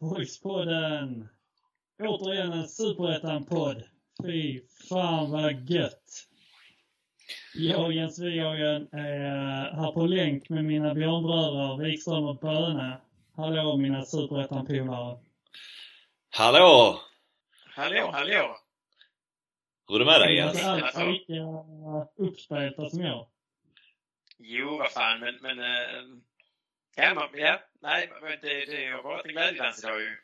Boyspodden! Återigen en superettan-podd. Fy fan vad gött! Jag och Jens Wighagen är här på länk med mina björnbröder Wikström och Böne. Hallå mina superettan-polare! Hallå! Hallå, hallå! Hur är det med dig Är Jens? inte alls lika uppspelta som jag? Jo, vad fan, men... men äh, kan man, ja, nej, men det, det har varit en glädjedans idag ju.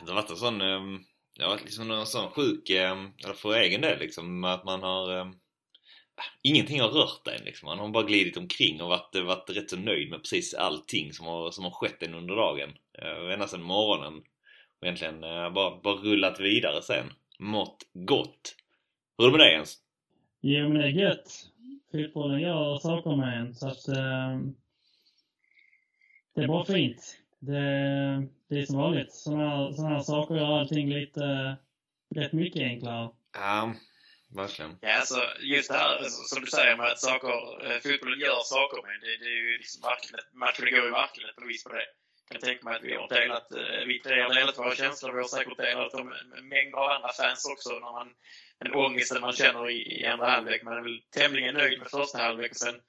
Det har varit en sån, um, det har varit liksom en sån sjuk, um, eller för egen del liksom, att man har um, Ingenting har rört en liksom. Man har bara glidit omkring och varit, varit rätt så nöjd med precis allting som har, som har skett en under dagen. Ända sedan morgonen. Och egentligen uh, bara, bara rullat vidare sen. Mått gott. Hur är det med dig Jens? Jo men det är gött. Fotbollen gör saker med en så att eh, det är bara fint. Det, det är som vanligt. Sådana här, såna här saker gör allting lite, rätt mycket enklare. Ja, verkligen. Ja, alltså just det här alltså, som du säger med att saker, eh, fotbollen gör saker med det, det är ju liksom verkligen, matchen går ju verkligen ett bevis på det. Jag kan tänka mig att vi har delat, eh, vi tre har delat våra känslor, vi har säkert delat dem med mängder av andra fans också, när man, den ångesten man känner i, i andra halvlek. Man är väl tämligen nöjd med första halvlek och sen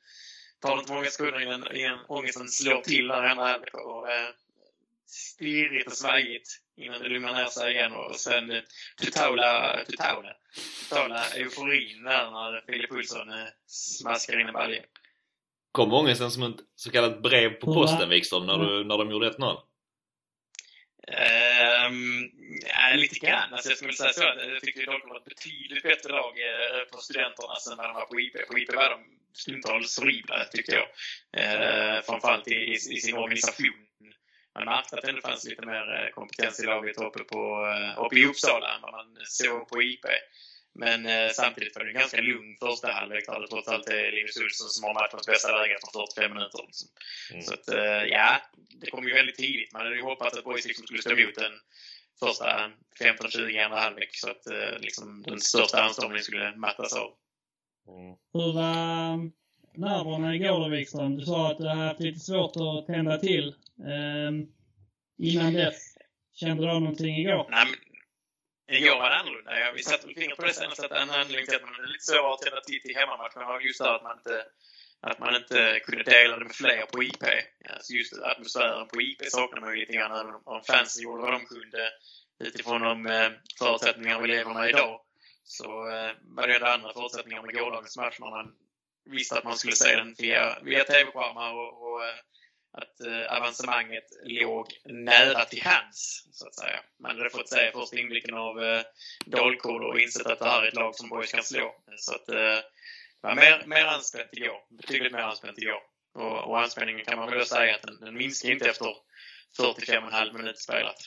tar inte många sekunder innan, innan ångesten slår till där andra halvlek. Och, eh, stirrigt och svajigt innan det lugnar ner sig igen och sen eh, totala, totala, totala euforin där när Filip Olsson eh, smaskar in en balja. Kom ångesten som ett så kallat brev på posten Wikström när, du, när de gjorde 1-0? Um, ja, lite grann. Alltså, jag skulle säga så att jag tyckte det var ett betydligt bättre lag eh, på studenterna än när de var på IP. På IP var de stundtals horribla, tyckte jag. Eh, framförallt i, i, i sin organisation. Man märkte att det ändå fanns lite mer kompetens i laget uppe, på, uppe i Uppsala än vad man såg på IP. Men eh, samtidigt var det en ganska lugn första halvlek där det trots allt är Linus Olsson som har matchens bästa läge efter 45 minuter. Liksom. Mm. Så att, eh, ja, det kom ju väldigt tidigt. Man hade ju hoppats att Boys liksom skulle stå emot den första 15-20 i andra halvlek så att eh, liksom, den största anstormningen skulle mattas av. Mm. Hur var nerverna igår då Wikström? Du sa att du hade haft lite svårt att tända till. Eh, innan dess, kände du av någonting igår? Nej, men Igår var det annorlunda. Ja, vi satte väl fingret på det senast att en anledning till att man är lite svårare att tända till till hemmamatchen var just det att man inte att man inte kunde dela det med fler på IP. Alltså just atmosfären på IP saknar man ju lite grann. Även om fansen gjorde vad de kunde utifrån de eh, förutsättningar vi lever med idag. Så eh, började andra förutsättningar med gårdagens match när man visste att man skulle se den via, via TV-skärmar och, och eh, att eh, avancemanget låg nära till hands, så att säga. Man hade fått se första inblicken av eh, Dalkurd och insett att det här är ett lag som Boys kan slå. Så att eh, det var mer, mer anspänt igår. Betydligt mer anspänt igår. Och, och anspänningen kan man väl säga att den, den minskar inte efter 45,5 minuter spelat.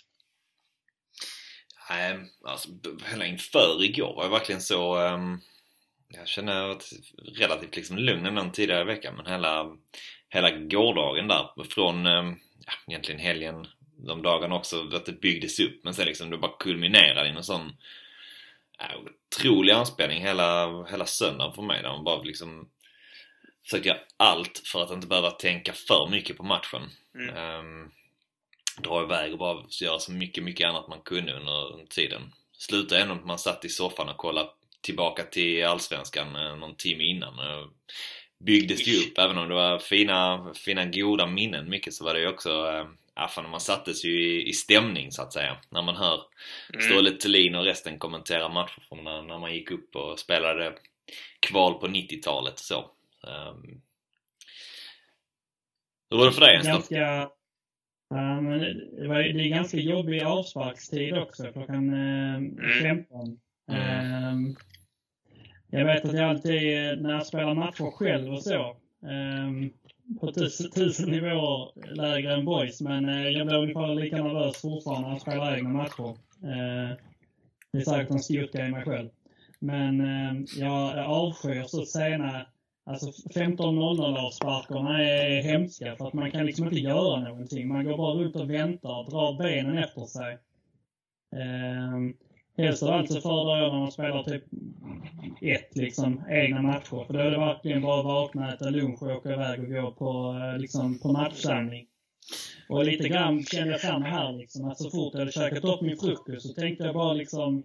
Nej, alltså hela inför igår var jag verkligen så... Um, jag känner att relativt liksom lugn än tidigare veckan men hela hela gårdagen där från ja, egentligen helgen de dagarna också att det byggdes upp men sen liksom det bara kulminerade i en sån ja, otrolig anspänning hela, hela söndagen för mig där man bara liksom försöker göra allt för att inte behöva tänka för mycket på matchen. Mm. Um, dra iväg och bara göra så mycket, mycket annat man kunde under tiden. Slutade ändå att man satt i soffan och kollade tillbaka till Allsvenskan någon timme innan byggdes det upp. Även om det var fina, fina goda minnen mycket så var det ju också äh, fan, man sattes ju i, i stämning så att säga. När man hör mm. Ståle Thulin och resten kommentera matcher från när, när man gick upp och spelade kval på 90-talet och så. Um, hur var det för dig ganska, ja, men det, var, det är ganska jobbig avsparkstid också, klockan eh, 15. Mm. Um, jag vet att jag alltid, när jag spelar matcher själv och så, um, på tusen, tusen nivåer lägre än boys, men uh, jag blir ungefär lika nervös fortfarande när jag spelar egna matcher. Uh, det är säkert en styrka i mig själv. Men uh, jag avskyr så sena, alltså 15.00 avsparkarna är hemska för att man kan liksom inte göra någonting. Man går bara runt och väntar, drar benen efter sig. Uh, helst av allt så föredrar jag när man spelar typ ett liksom, egna matcher. För då är det verkligen bara att vakna, äta lunch och åka iväg och gå på, eh, liksom, på matchsamling. Och lite grann kände jag samma här liksom, att så fort jag hade käkat upp min frukost så tänkte jag bara liksom,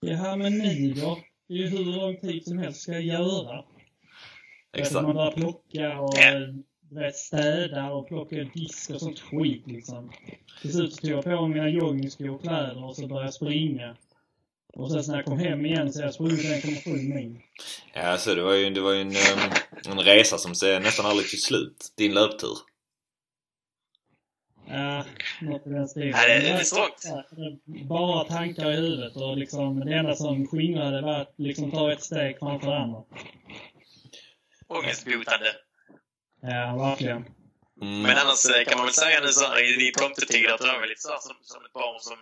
jaha men nu då? Det är ju hur lång tid som helst ska jag göra. Exakt. Man börjar plocka och vet, städa och plocka disk och sånt skit liksom. Till slut så tog jag på mina joggingskor och kläder och så började jag springa. Och sen när jag kom hem igen så jag sprungit 1,7 mil. Ja, så det var ju, det var ju en, en resa som ser nästan aldrig till slut. Din löptur. Ja, något i den stilen. Ja, det är strångt. Bara tankar i huvudet och liksom det enda som skingrade var att liksom ta ett steg framför andra. Ångestbotande. Ja, verkligen. Mm. Men annars eh, kan man väl säga nu så här i tomtetid att du är väl lite så här som, som ett barn som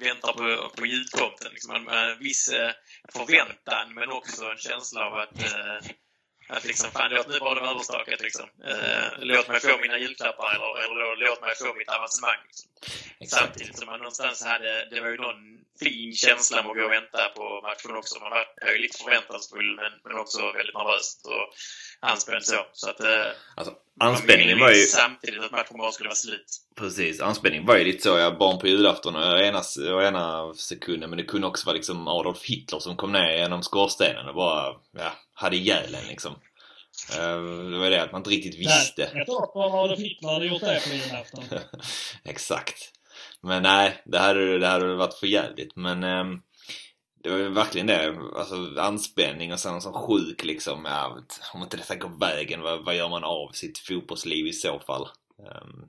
väntar på, på jultomten. Liksom med en viss eh, förväntan men också en känsla av att eh, att liksom, fan låt nu vara det överstökat liksom. Eh, låt mig få mina julklappar eller, eller låt mig få mitt avancemang. Liksom. Samtidigt som man någonstans hade, det var ju någon fin känsla med att gå och vänta på matchen också. Man var ju lite förväntansfull men, men också väldigt nervös och anspänd så. så att, eh, alltså, anspänningen var ju... Samtidigt att matchen bara skulle vara slut. Precis, anspänningen var ju lite så. Jag barn på julafton och ena, och ena sekunden men det kunde också vara liksom Adolf Hitler som kom ner genom skorstenen och bara ja, hade ihjäl en liksom. Uh, det var det att man inte riktigt visste. Nej, ett år på Adolf Hitler hade gjort det på julafton. Exakt. Men nej, det hade, det hade varit för jävligt. Men um, det var ju verkligen det. Alltså anspänning och sen som sån sjuk liksom. Ja, om inte detta går vägen, vad, vad gör man av sitt fotbollsliv i så fall? Um,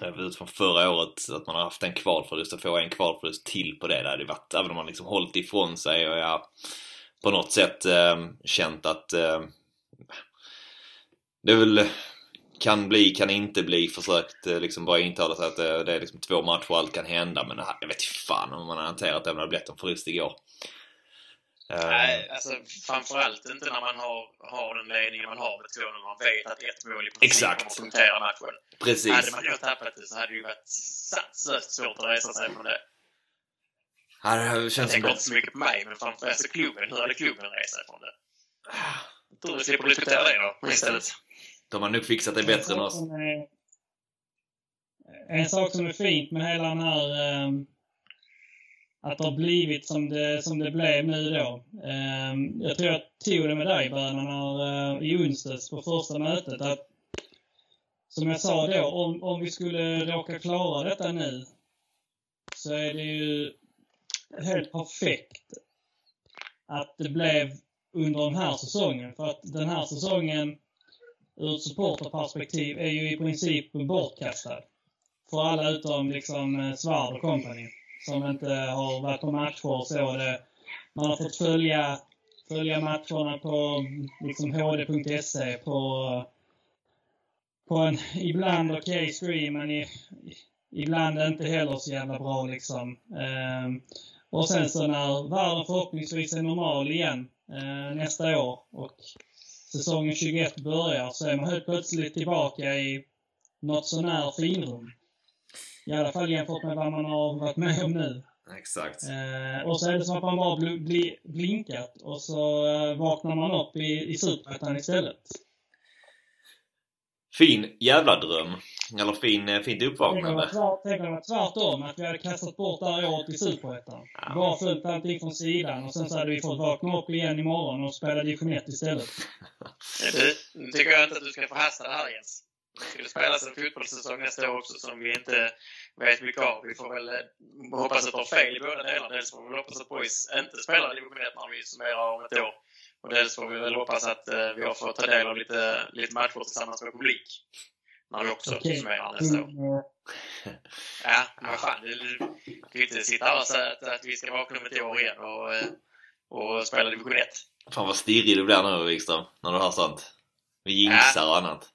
jag vet från förra året att man har haft en kvalförlust och få en kvalförlust till på det. Det hade varit, även om man liksom hållit ifrån sig och jag på något sätt eh, känt att eh, det är väl kan bli, kan inte bli. Försökt eh, liksom bara intala sig att det, det är liksom två matcher och allt kan hända. Men jag vet inte fan om man har hanterat det om det hade blivit en förlust igår. Nej, alltså framförallt inte när man har, har den ledningen man har med 2 när man vet att ett mål i princip kommer att punktera matchen. Precis. Hade man då tappat det så hade det ju varit sanslöst svårt att resa sig från det. Ja, det känns jag tänker inte så mycket på mig, men framför allt klubben. Hur hade klubben rest sig från det? Jag tror vi slipper diskutera det då istället. De har nog fixat det bättre än oss. En sak som är fint med hela den här um, att det har blivit som det, som det blev nu då. Um, jag tror jag tog det med dig Bernhard uh, i onsdags på första mötet att som jag sa då, om, om vi skulle råka klara detta nu så är det ju helt perfekt att det blev under den här säsongen. För att den här säsongen ur ett supporterperspektiv är ju i princip bortkastad. För alla utom liksom eh, Svard och company som inte har varit på matcher så. Det, man har fått följa, följa matcherna på liksom hd.se på, på en ibland okej okay stream men i, ibland inte heller så jävla bra liksom. Um, och sen så när världen förhoppningsvis är normal igen eh, nästa år och säsongen 21 börjar så är man helt plötsligt tillbaka i något sånär finrum. I alla fall jämfört med vad man har varit med om nu. Exakt. Eh, och så är det som att man bara bl bli blinkat och så eh, vaknar man upp i, i Superettan istället. Fin jävla dröm. Eller fin, eh, fint uppvaknande. Tänk om det var tvärtom, att vi hade kastat bort det här året i Superettan. Ja. Bara följt allting från sidan och sen så hade vi fått vakna upp igen imorgon och spela division 1 istället. Du, nu tycker jag inte att du ska förhasta det här Jens. Det skulle spelas en fotbollssäsong nästa år också som vi inte vet mycket av. Vi får väl eh, hoppas att det har fel i båda delarna. Dels får vi hoppas att Boys inte spelar division 1 när vi summerar om ett år. Och dels får vi väl hoppas att uh, vi har fått ta del av lite, lite matcher tillsammans med publik. När vi också okay. nästa år. Ja, men vad fan. Du kan ju inte sitta här och säga att, att vi ska vakna om ett år igen och, eh, och spela division 1. Fan vad stirrig du blir nu Wikström, när du har sånt. Vi jinxar ja. och annat.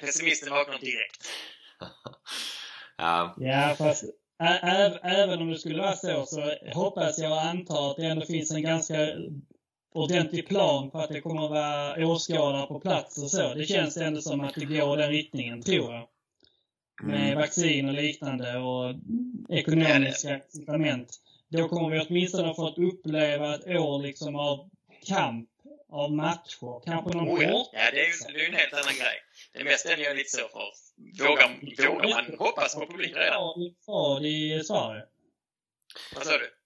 Pessimisten vaknar direkt. ja. ja, fast även om det skulle vara så så hoppas jag och antar att det ändå finns en ganska ordentlig plan på att det kommer att vara åskådare på plats och så. Det känns ändå som att det går den riktningen, tror jag. Med mm. vaccin och liknande och ekonomiska incitament. då kommer vi åtminstone få att uppleva ett år liksom av kamp, av matcher. Kanske någon Oh, ja. hårt- ja, det är ju det är ju en helt annan grej. Det mesta är jag lite så för. Vågar, vågar man hoppas på publik redan? i Sverige. Vad sa du?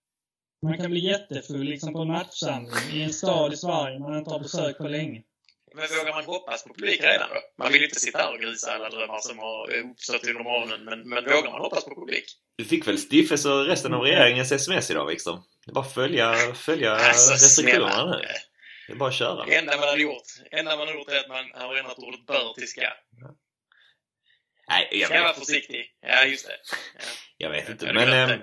Man kan bli jättefull liksom på en matchsamling i en stad i Sverige man inte har besökt på länge. Men vågar man hoppas på publik redan då? Man vill inte sitta här och grisa alla drömmar som har uppstått under morgonen, men, men vågar man hoppas på publik? Du fick väl Stiffes och resten av regeringens sms idag Wikström? Det är bara att följa, följa Alltså, restriktionerna nu. Det är bara att köra. Det enda man har gjort, det enda man har gjort är att man har ändrat ordet bör till ska. Nej, jag Ska vara vet, försiktig. Ja, just det. Ja. jag vet inte. Men.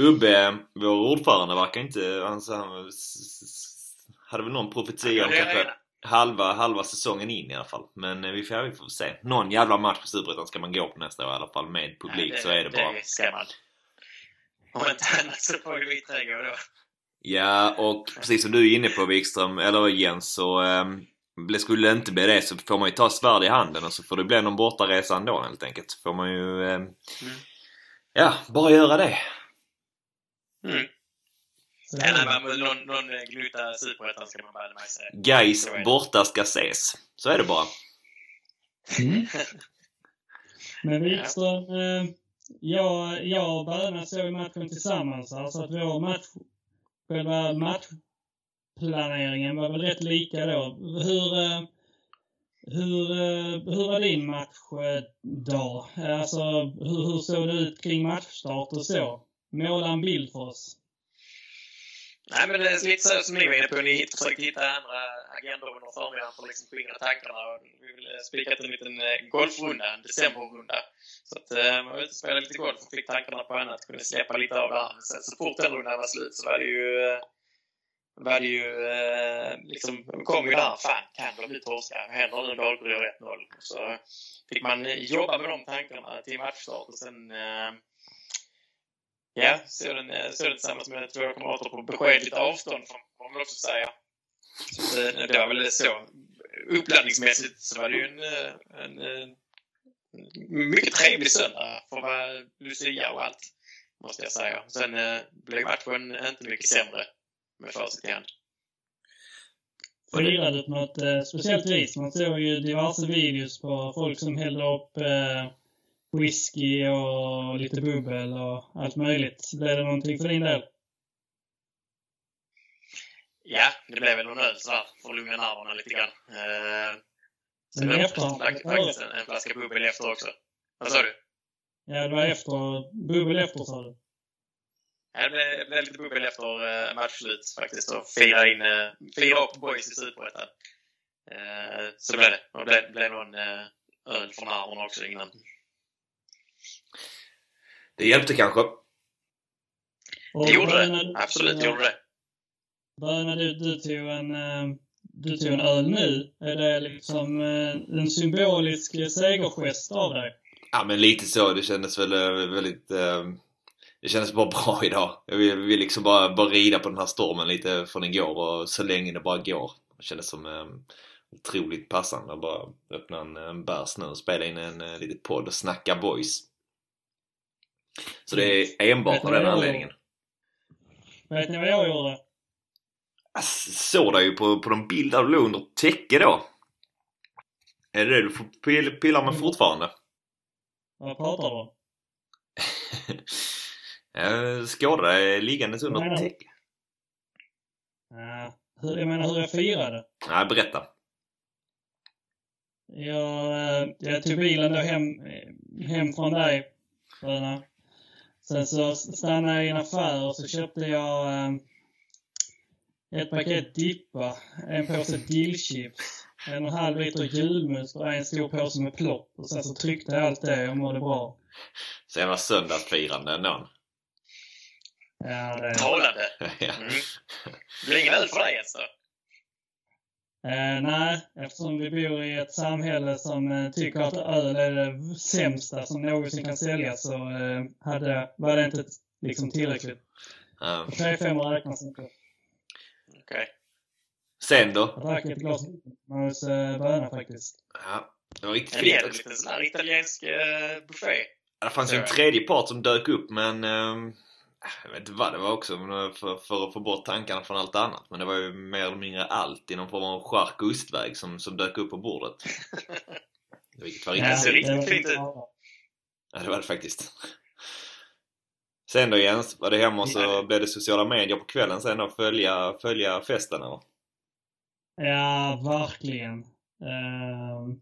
Ubbe, vår ordförande, verkar inte... Han, hade väl någon profetia om det kanske det. halva, halva säsongen in i alla fall. Men eh, vi får, vi får se. Någon jävla match på Superettan ska man gå på nästa år i alla fall med publik, Ja, så är det bara. Det ska man. Om inte annat så får ju vi trädgård då. Ja, och precis som du är inne på Wikström, eller Jens, så um, skulle det inte bli det så får man ju ta svärd i handen och så får det bli någon bortaresa ändå helt enkelt. Så får man ju... ehm, Ja, bara göra det. Mm. Så Ja, nej, men någon, någon gnutta superettan ska man. Gais Så är det. borta ska ses. Så är det bara. Mm. Men Wikström, eh, jag, jag och Böna såg matchen tillsammans. Alltså att vår match, själva matchplaneringen var väl rätt lika då. Hur, eh, hur, eh, hur var din matchdag? Alltså hur, hur såg det ut kring matchstart och så? Måla en bild för oss. Nej, men det är lite så som ni var inne på. Ni försökte hitta andra agendor under förmiddagen för att liksom skingra tankarna. Och vi vill eh, till en liten eh, golfrunda, en decemberrunda. Så att eh, man var ute och spelade lite golf och fick tankarna på annat. Kunde släppa lite av det här. Men sen så fort den rundan var slut så var det ju... Var det ju liksom... kom ju där. Fan, kan det bli torska? Händer nu Dalkurd gör 1-0? Så fick man jobba med de tankarna till matchstart och sen... Ja, såg den, eh, såg den tillsammans med två kamrater på beskedligt avstånd får man väl också säga. Så det, eh, det var väl så. Uppladdningsmässigt så var det ju en, eh, en, en mycket trevlig söndag för att vara Lucia och allt, måste jag säga. Sen eh, blev matchen inte mycket sämre med facit i hand. Firade på något eh, speciellt vis? Man såg ju diverse videos på folk som hällde upp eh, whisky och lite bubbel och allt möjligt. Blev det någonting för din del? Ja, det blev väl någon öl sådär för att lugna nerverna lite grann. Eh, sen blev det faktiskt en, en flaska bubbel efter också. Vad sa du? Ja, det var efter, bubbel efter sa du. Ja, det blev, det blev lite bubbel efter eh, matchslut faktiskt och fira in, eh, fira upp boys i Superettan. Eh, så blev det. Och det blev, blev någon eh, öl från armen också innan. Det hjälpte kanske. Och Det gjorde det. Absolut gjorde det. Böna, du, du tog en eh, du tog en öl nu. Är det liksom eh, en symbolisk segergest av dig? Ja, men lite så. Det kändes väl eh, väldigt... Det kändes bara bra idag. Jag vill, vill liksom bara, bara rida på den här stormen lite från igår och så länge det bara går. Det kändes som eh, otroligt passande att bara öppna en, en bärs nu och spela in en uh, liten podd och snacka boys. Så det är enbart av den anledningen. Vet ni vad jag gjorde? Jag såg dig ju på, på de bilder du låg under täcke då. Är det det du pill- pillar med fortfarande? Vad pratar du om? Jag skådade dig liggandes under nej. täcke. Ja, hur, jag menar hur jag firade. Nej, berätta. Jag, eh, jag tog bilen då hem, hem från dig, Bröna. Sen så stannade jag i en affär och så köpte jag eh, ett paket dippa, en påse dillchips, en och en halv liter julmust och en stor påse med plopp. Och sen så tryckte jag allt det och mådde bra. Så jävla söndagsfirande ändå. Ja, det, Talande. ja. Mm. Det blir ingen öl för dig alltså? Eh, nej, eftersom vi bor i ett samhälle som eh, tycker att öl är det sämsta som någonsin kan säljas så eh, hade, var det inte liksom tillräckligt. Ja. 3-5 räknas inte. Okej. Sen då? Jag drack ett glas hos eh, Böna faktiskt. Ja, det var riktigt fint är en också. liten sån här italiensk eh, buffé. Det fanns ju en tredje part som dök upp men ehm, jag vet inte vad det var också för, för att få bort tankarna från allt annat. Men det var ju mer eller mindre allt i någon form av chark och ostväg som, som dök upp på bordet. Vilket var riktigt Ja, ja, riktigt det var fint ut. bra. det var det faktiskt. Sen då Jens, var det hemma och så Ja. blev det sociala medier på kvällen sen då? Följa, följa festen eller? Ja, verkligen. Ehm,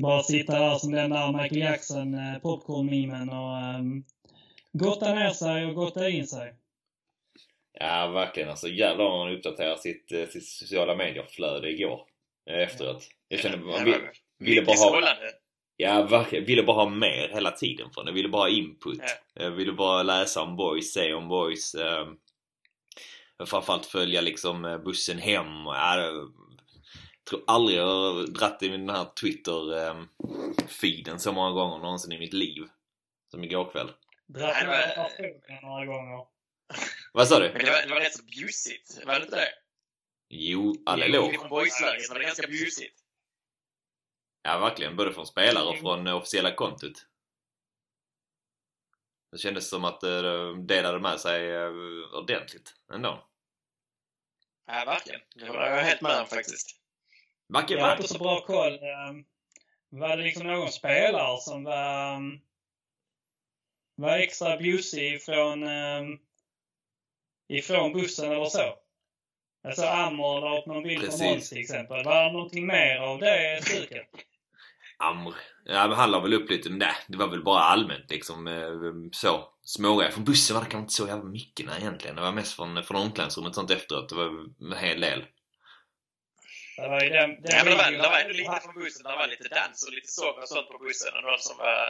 bara sitta där som den där Michael Jackson eh, popcorn-mimen och um, gotta ner sig och gotta in sig. Ja, verkligen. Alltså jävlar vad man uppdaterar sitt, eh, sitt sociala medier-flöde igår. eh, Efteråt. Jag kände, man vill, ville bara ha, ja, verkligen, ville bara ha mer hela tiden från det. Ville bara ha input. Jag ville bara läsa om boys, se om boys. Eh, framförallt följa liksom eh, bussen hem. och, Ja, tror aldrig jag har dratt i den här Twitter-feeden så många gånger någonsin i mitt liv. Som igår kväll. Över men- stationen några gånger. Vad sa du? Men det var, det var rätt så bjussigt. Var det inte det? Jo, alla låg. Från boysläget var det ganska bjussigt. Ja, verkligen. Både från spelare och från eh, officiella kontot. Det kändes som att eh, de delade med sig eh, ordentligt ändå. Ja, verkligen. Det var jag helt med om faktiskt. Backe Jag har inte så bra koll. Var det liksom någon spelare som var, ehm, var extra bjussig ifrån, ehm, ifrån bussen eller så? Alltså Amor la upp någon bild på Precis. Måns till exempel. Var det någonting mer av det stuket? Amr. Ja, men han la väl upp lite, men nej, det var väl bara allmänt liksom eh, så. Smågrejer. Från bussen var det kanske inte så jävla mycket nej, egentligen. Det var mest från, från omklädningsrummet och sånt efteråt. Det var en hel del. Det var ju den, den Ja, men det var, det var ändå lite från bussen. Det var lite dans och lite sång och sånt på bussen. Och någon som var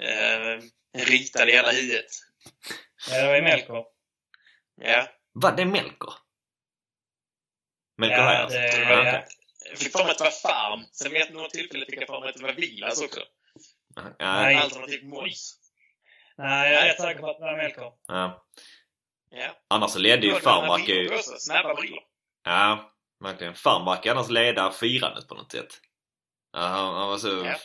eh, ritad i hela huvudet. Ja, det var ju Melker. Ja. Var det Melker? Melker Ja, alltså? det- Ja, ja. Jag fick för mig att det var Farm. Sen vid något tillfälle fick jag för mig att det var Vilas också. Ja, Nej. Alternativt Måns. Nej, jag är rätt säker på att det var Melker. ja. Ja. Annars så ledde ju var Farmark ju... Snabba brillor. Ja, verkligen. Farmark annars leda firandet på något sätt. Ja, han, han var så Ja.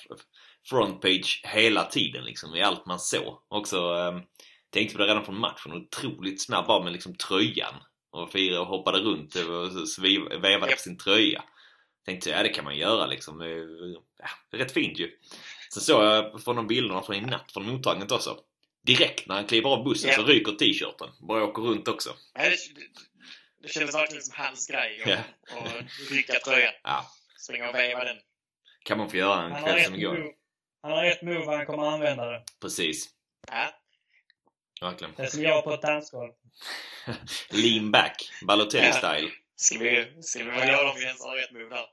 Frontpage hela tiden liksom i allt man såg. Också um, tänkte på det redan från matchen. Otroligt snabb bara med liksom tröjan. Och firade och hoppade runt och sviv- vevade på sin tröja. Tänkte ja det kan man göra liksom. Ja, rätt fint ju. Sen såg jag från de bilderna från i natt från mottagandet också. Direkt när han kliver av bussen Ja. så ryker t-shirten. Bara åker runt också. Det, det, kändes verkligen som hans grej. Och, Ja. och rycka tröjan. Ja. Springa och veva den. Kan man få göra en kväll som igår. Han har ett move han kommer använda det. Precis. Ja. Verkligen. Det är som jag på ett dansgolv. Lean back. Balotelli-style. Skulle vi, skulle vi göra om vi ens har rätt move där.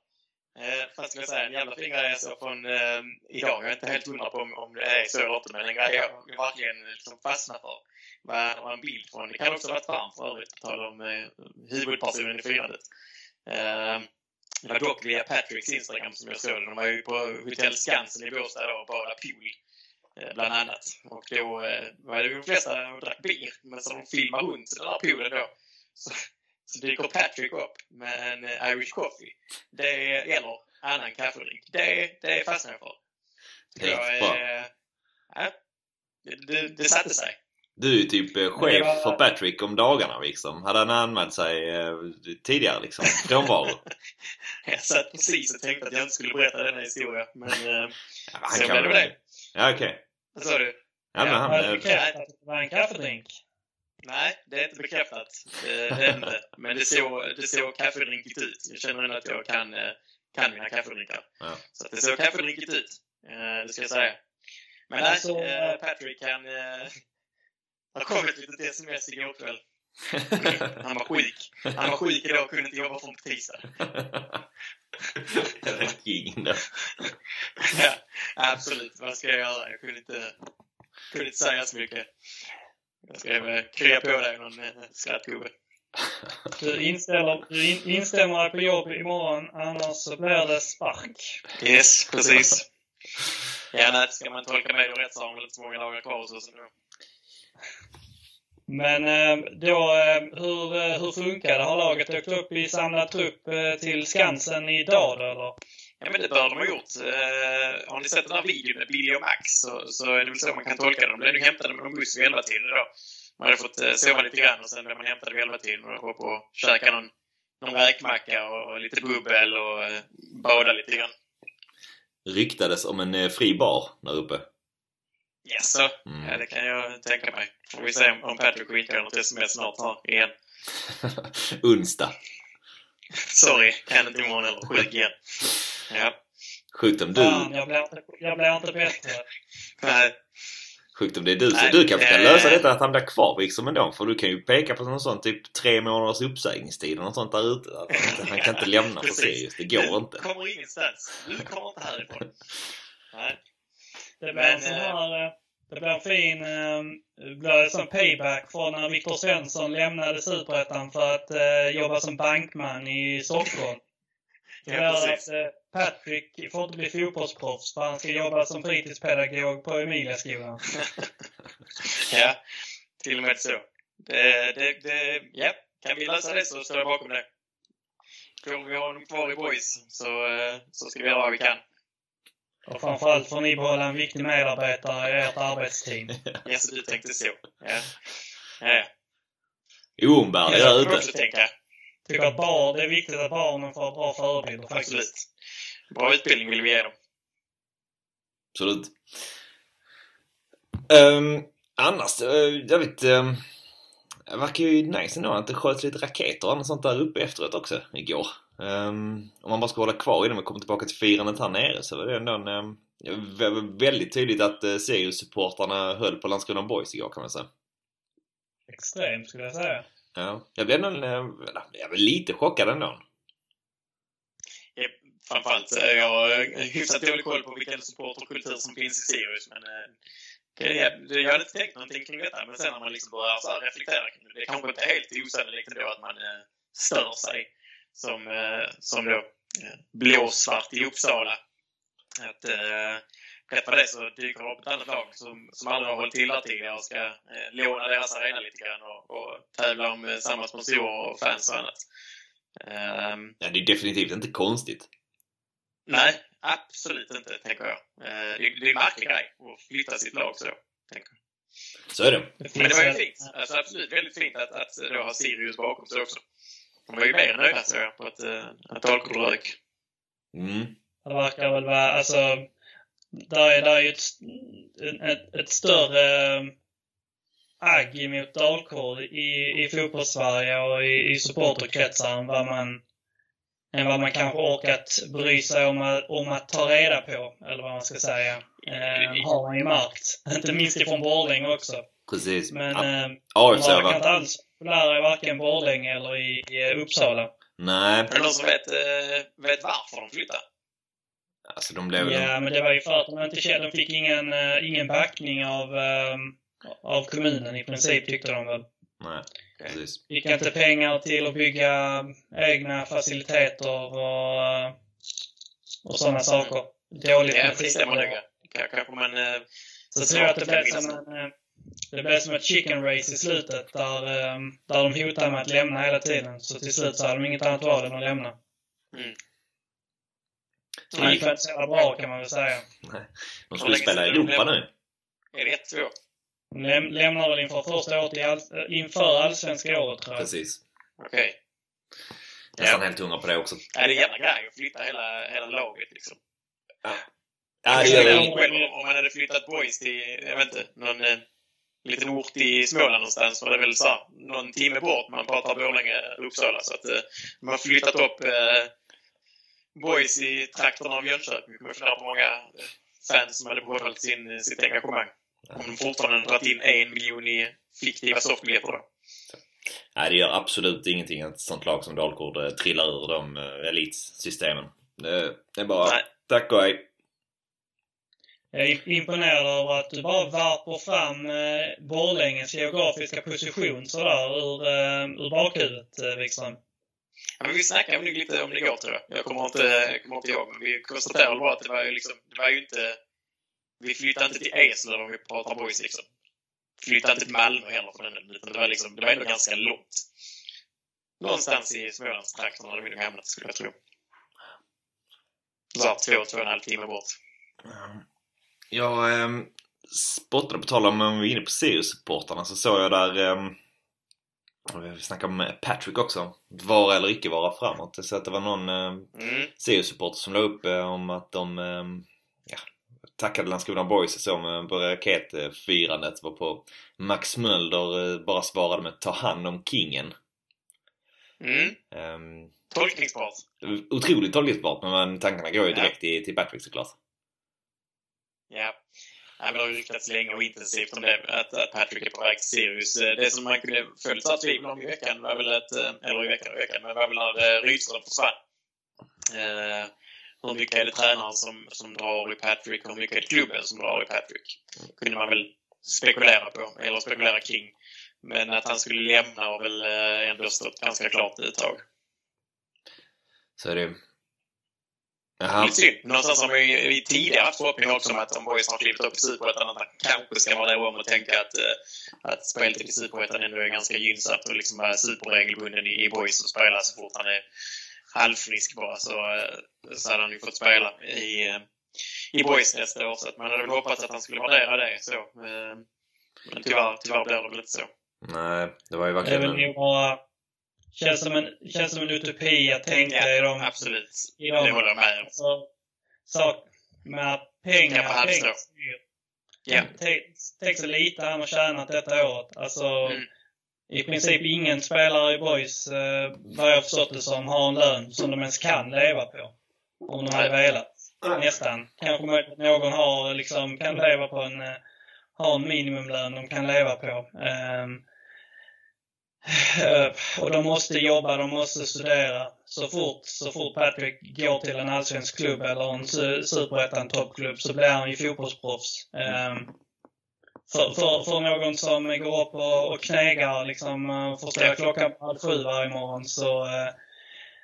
Eh, fast skulle jag säga, en jävla fin grej jag såg från eh, idag. Jag är inte helt hundra på om, om det är så eller inte, men en grej jag verkligen liksom fastnat för var, var en bild från, det kan också ha varit Farm för övrigt, på tal om eh, huvudpersonen i firandet. Eh, det var dock via Patricks Instagram som jag såg det. De var ju på Hotell Skansen i Båstad då och badade pool. eh, Bland annat. Och då eh, var det de flesta och drack bier. Men så de filmade runt den där poolen då. Så, så dyker Patrick upp med en eh, Irish coffee. Det, eller annan kaffedrink. Det, det fastnar jag för. Helt jag, eh, ja, det, det, det satte sig. Du är ju typ eh, chef var- för Patrick om dagarna liksom. Hade han anmält sig eh, tidigare liksom? Frånvaro? Jag satt precis och tänkte att jag inte skulle berätta denna historia. Men eh, Ja, men så blev det det. Ja okej. Vad sa du? Ja, men Ja, han... Har jag eh, bekräftat att det var en kaffedrink? Nej, det är inte bekräftat. Det inte. Men det såg, det såg kaffedrinkigt ut. Jag känner ändå att jag kan, eh, kan mina kaffedrinkar. Ja. Så det såg kaffedrinkigt ut. Det ska jag säga. Men nej, Alltså, Patrick han... eh, har kommit ett litet sms igår kväll. Han var sjuk. Han var sjuk idag och kunde inte jobba från på tisdag. Det är king då. Ja, absolut. Vad ska jag göra? Jag kunde inte, kunde inte säga så mycket. Jag skrev eh, krya på dig någon eh, skrattgubbe. Du, inställer, du in, instämmer dig på jobb imorgon, annars så blir det spark. Yes, precis. Ja, nej, ska man tolka mig rätt så har man inte så många dagar kvar hos oss ändå. Men eh, då, eh, hur, eh, hur funkar det? Har laget åkt upp i samlad trupp till Skansen idag då, eller? Ja, men det bör de ha gjort. Eh, har ni sett den här videon med Billy och Max så, så är det väl så man kan tolka det. De blev nog hämtade med någon buss vid 11-tiden idag. Man hade fått eh, sova lite grann och sen blev man hämtad vid elvatiden och var på och käka någon, någon räkmacka och, och lite bubbel och eh, bada lite grann. Ryktades om en eh, fri bar där uppe. Jaså? Mm. Ja, det kan jag tänka mig. Får vi se om Patrick skickar något sms snart här igen. Onsdag. Sorry, kan inte imorgon eller sjuk igen. Ja. Sjukt om du... Fan, jag blir inte, jag blir inte bättre. Nej. Sjukt om det är du. Så Nej, du kanske kan lösa detta att han blir kvar liksom ändå. För du kan ju peka på någon sån typ tre månaders uppsägningstid eller något sånt där ute. Att han, kan inte lämna för. Sirius. Det går inte. Du kommer ingenstans. Du kommer inte härifrån. Nej. Det blir en sån eh, här... eh, Det blir en fin... eh, Det blir sån payback från när Viktor Svensson lämnade Superettan för att eh, jobba som bankman i Stockholm. Det blir att eh, Patrick får inte bli fotbollsproffs för han ska jobba som fritidspedagog på Emiliaskolan. Ja, till och med så. Det, det, det, ja, kan vi lösa det så står jag bakom det. Får vi ha honom kvar i boys så, eh, så ska vi göra vad vi kan. Och framförallt får ni behålla en viktig medarbetare i ert arbetsteam. Ja, så du tänkte så. Ja. Ja, ja. Oumbärlig Jag där ute. också tänka. Tycker att barn, det är viktigt att barnen får bra förebilder faktiskt. Absolut. Bra utbildning vill vi ge dem. Absolut. Um, annars, uh, jag vet... Um, det verkar ju nice ändå att det sköts lite raketer och annat sånt där uppe efteråt också igår. Um, om man bara ska hålla kvar innan vi kommer tillbaka till firandet här nere så var det ändå en, um, vä- väldigt tydligt att uh, Sirius-supportrarna höll på Landskrona Boys igår kan man säga. Extremt skulle jag säga. Ja. Jag blev ändå uh, jag blev lite chockad ändå. Framförallt så är jag eh, hyfsat dålig koll på vilken supporterkultur som finns i Sirius. Men eh, det, jag hade inte tänkt någonting kring detta. Men sen när man liksom börjar så reflektera kring det. Det är kanske inte helt osannolikt ändå att man eh, stör sig. Som, eh, som då eh, blåsvart i Uppsala. Att eh, rätt vad det så dyker det upp ett annat lag som, som aldrig har hållit till där tidigare och ska eh, låna deras arena lite grann och, och tävla om eh, samma sponsorer och fans och annat. Ehm, Ja, det är definitivt inte konstigt. Nej, absolut inte, tänker jag. Eh, Det det är en märklig grej att flytta sitt lag så. Tänker jag. Så är det. Men det var ju fint. Alltså, absolut väldigt fint att, att då ha Sirius bakom sig också. De var ju mer nöjda, så jag, på att, eh, att Dalkurd rök. Mm. Det verkar väl vara, alltså, där är, där är ju ett, ett, ett större eh, agg mot Dalkurd i, i fotbollssverige och i, i supporterkretsar än vad man än vad man kanske orkat bry sig om att, om att ta reda på, eller vad man ska säga. Eh, har man ju märkt. Inte minst ifrån Borlänge också. Precis. Men Ja, eh, AFC de har inte alls populära i varken Borlänge eller i, i Uppsala. Nej, Är det någon som vet, eh, vet varför de flyttade? alltså de blev. Ja, men det var ju för att de inte kände, de fick ingen, eh, ingen backning av, eh, av kommunen i princip tyckte de väl. Nej, precis. Fick inte pengar till att bygga egna faciliteter och, eh, och sådana saker. Dåligt Ja, med det stämmer nog. Kanske man... Så tror jag att det blev som en, det blev som ett chicken race i slutet där, eh, där de hotade med att lämna hela tiden. Så till slut så hade de inget annat val än att lämna. Mm. Det gick inte så jävla bra kan man väl säga. De skulle spela i Europa nu. Är det ett, två? De läm lämnar väl inför första året i all, inför allsvenska året tror jag. Precis. Okej. Nästan Ja. helt hundra på det också. Ja, det är jävla grej att flytta hela, hela laget liksom. Ja, Jag det gör det. om man hade flyttat boys till, jag vet inte, någon eh, liten ort i Småland någonstans det väl så här, någon timme bort. Man pratar Borlänge, Uppsala. Så att eh, man har flyttat upp eh, boys i trakterna av Jönköping. Jag funderar på många eh, fans som hade behållit sin, sitt engagemang. Om de fortfarande dragit in en miljon i fiktiva softbiljetter då. Nej, det gör absolut ingenting att ett sånt lag som Dalkurd eh, trillar ur de eh, elitsystemen. Det, det är bara Nej. tack och hej. Jag är imponerad över att du bara varpar fram eh, Borlänges geografiska position sådär ur, eh, ur bakhuvudet, eh, Wikström. Ja, men vi snackade nog lite om det igår tror jag. Jag kommer inte, jag kommer inte ihåg. Men vi konstaterade bara att det var ju liksom, det var ju inte... Vi flyttade inte till Eslöv om vi pratar boys liksom. Flyttade inte till Malmö heller för den. Utan det var liksom, det var ändå ganska långt. Någonstans i Smålandstrakterna hade vi nog hamnat skulle jag tro. Så två, två och en halv timme bort. Jag ehm, spottade, på tal om om vi är inne på Sirius-supportrarna, så såg jag där um, vi snackade om Patrick också. Vara eller icke vara framåt. Så att det var någon um, mm. Sirius-supporter som la upp um, om att de um, ja, tackade Landskrona Boys så med på raketfirandet var på Max Mölder uh, bara svarade med ta hand om kingen. Mm. Um, tolkningsbart. Otroligt tolkningsbart men tankarna går ju direkt ja. till Patrick såklart. Ja. Nej, det har ju ryktats länge och intensivt om det, att, att Patrick är på väg till Sirius. Eh, det som man kunde följt av tvivel om i veckan var väl att, eh, eller i veckan och veckan, men var väl när eh, Rydström försvann. Eh, hur mycket är det tränaren som, som drar i Patrick och hur mycket är det klubben som drar i Patrick? kunde man väl spekulera på, eller spekulera kring. Men att han skulle lämna har väl ändå stått ganska klart ett tag. Så är det Jaha. Lite synd. Någonstans har vi, vi tidigare haft förhoppningar också om att om Boys har klivit upp i Superettan att man kanske ska vara där om och tänka att, uh, att speltid i Superettan ändå är ganska gynnsamt och liksom vara superregelbunden i, i Boys och spela så fort han är halvfrisk bara så, uh, så hade han ju fått spela i, uh, i Boys nästa år. Så man hade väl hoppats att han skulle värdera det så. men tyvärr, tyvärr blir det väl inte så. Nej, det var ju verkligen... Det är väl bara Känns som en, känns som en utopi att tänka i dem. Absolut. I det håller jag med om. Alltså, sak med pengar. pengar ja. Tänk, så lite han har tjänat detta året. Alltså, mm. i princip ingen spelare i Boys, eh, vad jag förstått det som, har en lön som de ens kan leva på. Om de hade velat. Nästan. Kanske någon har, liksom, kan leva på en, eh, har en minimumlön de kan leva på. Um, Eh, och de måste jobba, de måste studera. Så fort, så fort Patrick går till en allsvensk klubb eller en superettan toppklubb så blir han ju fotbollsproffs. Um, för, för, för någon som går upp och, och knegar liksom, eh, och får klockan halv sju varje morgon så eh,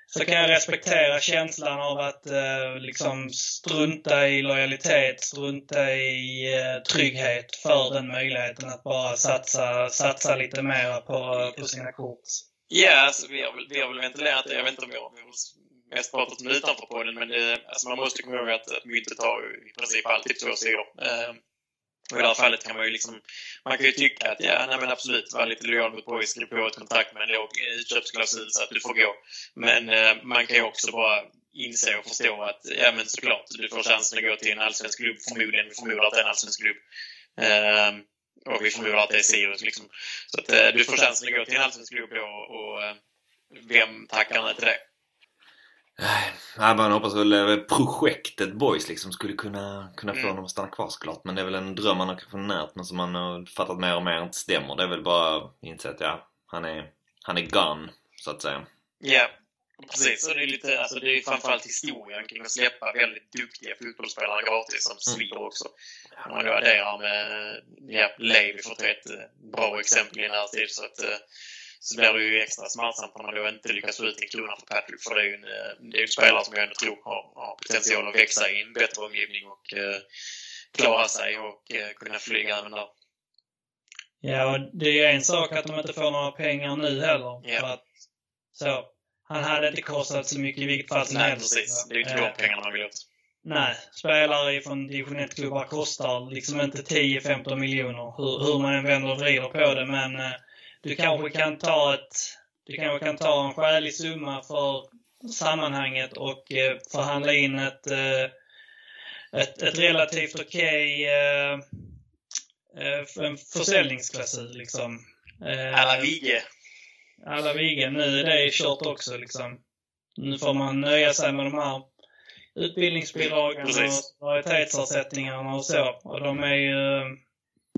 så kan jag respektera känslan av att eh, liksom strunta i lojalitet, strunta i eh, trygghet för den möjligheten att bara satsa, satsa lite mer på, på sina kort. Ja, alltså, vi, har väl, vi har väl ventilerat det. Jag vet inte om vi har, vi har mest pratat om utanför på den, men det, alltså, man måste komma ihåg att, att myntet har i princip alltid två sidor. Eh, och i det här fallet kan man ju liksom, man kan ju tycka att ja, nej men absolut, var lite lojal mot Boys, skriv på ett kontrakt med en låg utköpsklausul så att du får gå. Men eh, man kan ju också bara inse och förstå att ja men såklart, du får chansen att gå till en allsvensk klubb, förmodligen. Vi förmodar att det är en allsvensk klubb. Eh, och vi förmodar att det är Sirius liksom. Så att eh, du får chansen att gå till en allsvensk klubb och, och eh, vem tackar nej till det? Nej, man hoppas väl eh, projektet Boys liksom skulle kunna, kunna få mm. honom att stanna kvar såklart. Men det är väl en dröm man har kanske närt men som man har fattat mer och mer inte stämmer. Det är väl bara att inse att ja, han är, han är gone, så att säga. Ja, precis. Och det är lite, alltså det är framförallt historien kring att släppa väldigt duktiga fotbollsspelare gratis som mm. svider också. Om man nu adderar med, ja, Levi för att ta ett eh, bra exempel i närtid så att eh, så blir det ju extra smärtsamt när man då inte lyckas få ut en krona för Patrick. För det är ju en, eh, det är en spelare som jag ändå tror har, har potential att växa i en bättre omgivning och eh, klara sig och eh, kunna flyga även där. Ja, och det är ju en sak att de inte får några pengar nu heller. Ja. För att, så, han hade inte kostat så mycket i vilket fall som helst. Nej, precis. Det är ju inte de eh, pengarna man vill åt. Nej, spelare från division 1-klubbar kostar liksom inte 10-15 miljoner hur, hur man än vänder och vrider på det. Men eh, du kanske kan ta ett, du kanske kan ta en skälig summa för sammanhanget och eh, förhandla in ett, eh, ett, ett relativt okej okay, eh, en försäljningsklausul liksom. Alla Vigge. Alla Vigge. Nu är det kört också liksom. Nu får man nöja sig med de här utbildningsbidragen Precis. och kvalitetsersättningarna och så. Och de är ju...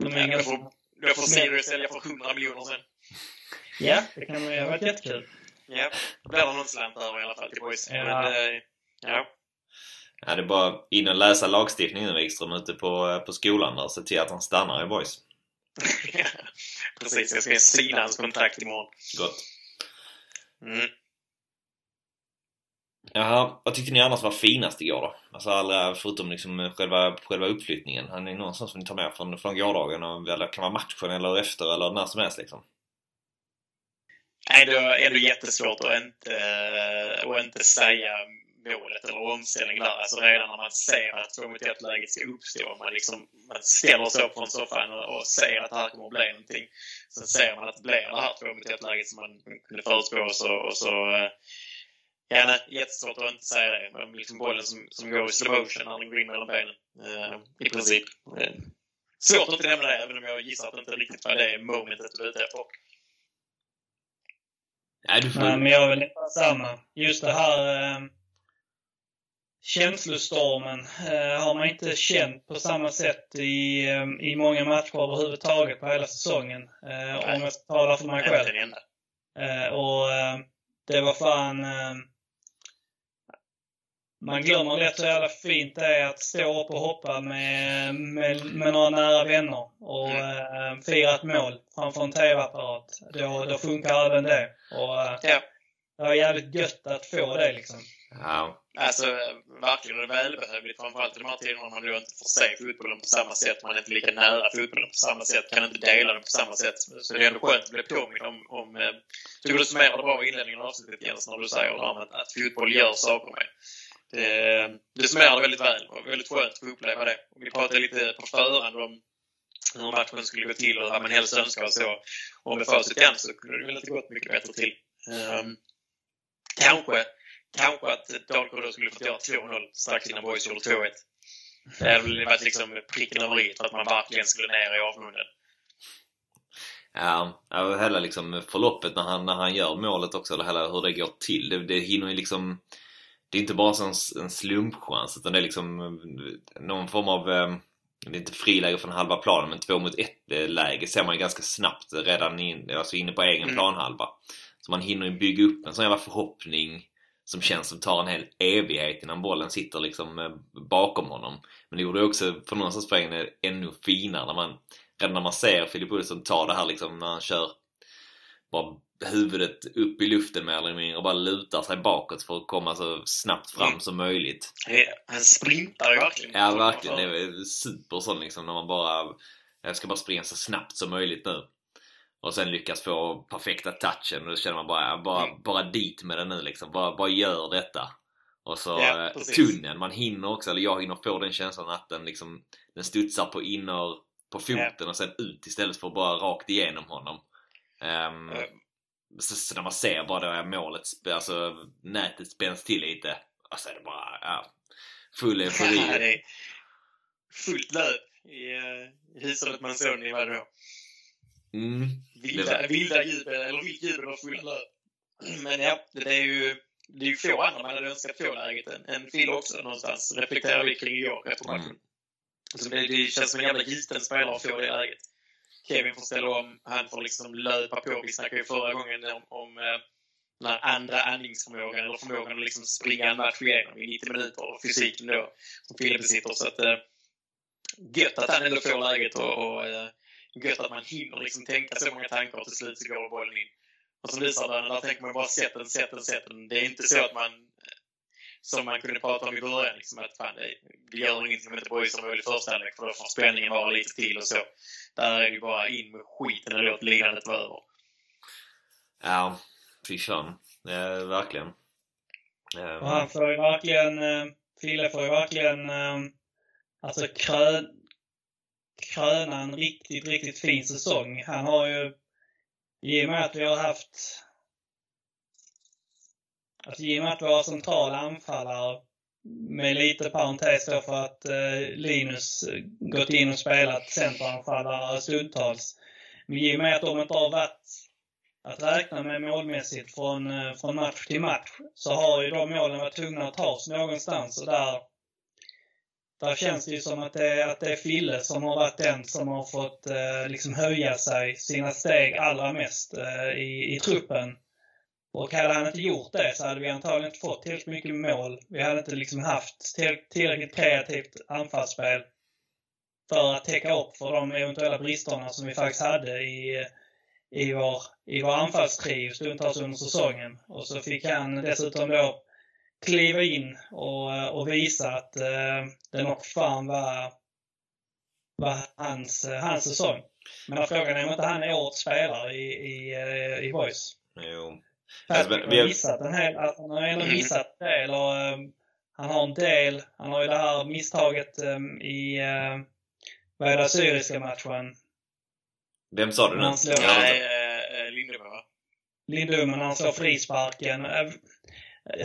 De är ja, ganska... Då får Sirius sälja för 100 miljoner sen. Ja, det kan ju ha varit jättekul. Ja, då blir det någon slant över i alla fall till boys. Ja. Men, äh, ja. Ja, det är bara in och läsa lagstiftningen Wikström ute på, på skolan där och se till att han stannar i boys. Precis, jag ska sila hans kontrakt imorgon. Gott. Mm. Jaha, vad tyckte ni annars var finast igår då? Alltså allra, förutom liksom själva, själva uppflyttningen. Har ni någonstans som ni tar med från, från gårdagen? Eller kan vara matchen eller efter eller när som helst liksom? Nej, det är det jättesvårt att inte, att inte säga målet eller omställningen där. Alltså redan när man ser att 2 mot 1 läget ska uppstå. Man, liksom, man ställer sig upp från soffan och, och ser att det här kommer att bli någonting. Sen ser man att det blir det här 2 mot 1 läget som man kunde förutspå och så, och så eh, Ja, nej, jättesvårt att inte säga det. Men liksom bollen som, som går i slow motion när den går in mellan benen. Uh, I princip. Svårt att inte nämna det, även om jag gissar att det inte riktigt var det momentet du är ute efter. Nej, du får... Nej, men jag är väl lite samma. Just det här eh, känslostormen eh, har man inte känt på samma sätt i, eh, i många matcher överhuvudtaget på hela säsongen. Eh, om jag ska tala för mig själv. Eh, och eh, det var fan eh, man glömmer lätt hur jävla fint det är att stå upp och hoppa med, med, med några nära vänner och mm. eh, fira ett mål framför en TV-apparat. Då, då funkar även det. Och, eh, ja. Det var jävligt gött att få det liksom. Ja. Alltså verkligen det välbehövligt framförallt i de här tiderna när man då inte får se fotbollen på samma sätt. Man är inte lika nära fotbollen på samma sätt, kan inte dela den på samma sätt. Så det är ändå skönt att bli påmind om, om tycker du summerade bra i inledningen av avsnittet Jens när du säger att, att fotboll gör saker med. Det, det summerar väldigt väl och väldigt skönt att få uppleva det. Vi pratade lite på förhand om hur matchen skulle gå till och vad man helst önskar och så. Och med facit igen så kunde det väl inte gått mycket bättre till. Um, kanske, kanske att Dalkurd då skulle fått göra 2-0 strax innan Boys gjorde 2-1. Det hade väl varit liksom pricken över i för att man verkligen skulle ner i avgrunden. Ja, hela liksom förloppet när han, när han gör målet också, eller hela hur det går till. Det, det hinner ju liksom det är inte bara en, en slumpchans utan det är liksom eh, någon form av eh, det är inte friläge från halva planen men två mot ett eh, läge ser man ju ganska snabbt redan in, alltså inne på egen mm. planhalva. Så man hinner ju bygga upp en sån jävla förhoppning som känns som tar en hel evighet innan bollen sitter liksom bakom honom. Men det gjorde också för någonstans poängen ännu finare när man redan när man ser Filip Olsson ta det här liksom när han kör bara huvudet upp i luften mer eller mindre och bara lutar sig bakåt för att komma så snabbt fram mm. som möjligt. Han sprintar ju verkligen. Ja, verkligen. Det är super sån liksom när man bara... Jag ska bara springa så snabbt som möjligt nu. Och sen lyckas få perfekta touchen och då känner man bara, bara, mm. bara dit med den nu liksom. Bara, bara gör detta. Och så ja, eh, tunneln, man hinner också, eller jag hinner få den känslan att den liksom Den studsar på inner, på foten ja. och sen ut istället för bara rakt igenom honom. Um, så, så, när man ser bara då målet, alltså nätet spänns till lite. Alltså är det bara, ja, full eufori. fullt löp i uh, hushållet Manzoni var det då. Mm, vilda, det vilda jubel, eller vilt jubel och fulla löp. Men ja, det är ju det är ju få andra man hade önskat få läget än, än Phil också någonstans. Reflekterar vi kring igår efter matchen. Mm. Så det, det känns som en jävla giten spelare att få det läget. Kevin får ställa om, han får liksom löpa på. Vi snackade ju förra gången om, om eh, den här andra andningsförmågan eller förmågan att liksom springa en match igenom i 90 minuter och fysiken då som Fille besitter. Så att, eh, gött att han ändå får läget och, och eh, gött att man hinner liksom tänka så många tankar och till slut så går bollen in. Och som visar den, där tänker man bara sätt den, sätt den, sätt den. Det är inte så att man som man kunde prata om i början. Liksom att fan, det, gör ingenting om inte Boys som mål i första halvlek för då får spänningen vara lite till och så. Där är det bara in med skiten och låt lidandet vara över. Ja, fy fan. Ja, verkligen. Ja, och han får ju verkligen, eh, Fille får ju verkligen, eh, alltså krön, kröna en riktigt, riktigt fin säsong. Han har ju, i och med att vi har haft Alltså i och med att våra centrala anfallare, med lite parentes då för att eh, Linus eh, gått in och spelat centeranfallare stundtals. Men i och med att de inte har varit att räkna med målmässigt från, eh, från match till match så har ju de målen varit tvungna att tas någonstans och där, där känns det ju som att det, att det är Fille som har varit den som har fått eh, liksom höja sig sina steg allra mest eh, i, i truppen. Och hade han inte gjort det så hade vi antagligen inte fått tillräckligt mycket mål. Vi hade inte liksom haft tillräckligt kreativt anfallsspel för att täcka upp för de eventuella bristerna som vi faktiskt hade i, i vår, i vår anfallstrio stundtals under säsongen. Och så fick han dessutom då kliva in och, och visa att eh, det nog fan var, var hans, hans säsong. Men frågan är om inte han är årets spelare i, i, eh, i Boys. Jo, Patrick har missat en hel, han har ändå Mm. missat en del och ehm, han har en del, han har ju det här misstaget ehm, i, uh, vad är det, syriska matchen? Vem sa du nu? Han slår- Nej, eh, eh, Lindström va? Lindum när han slår frisparken.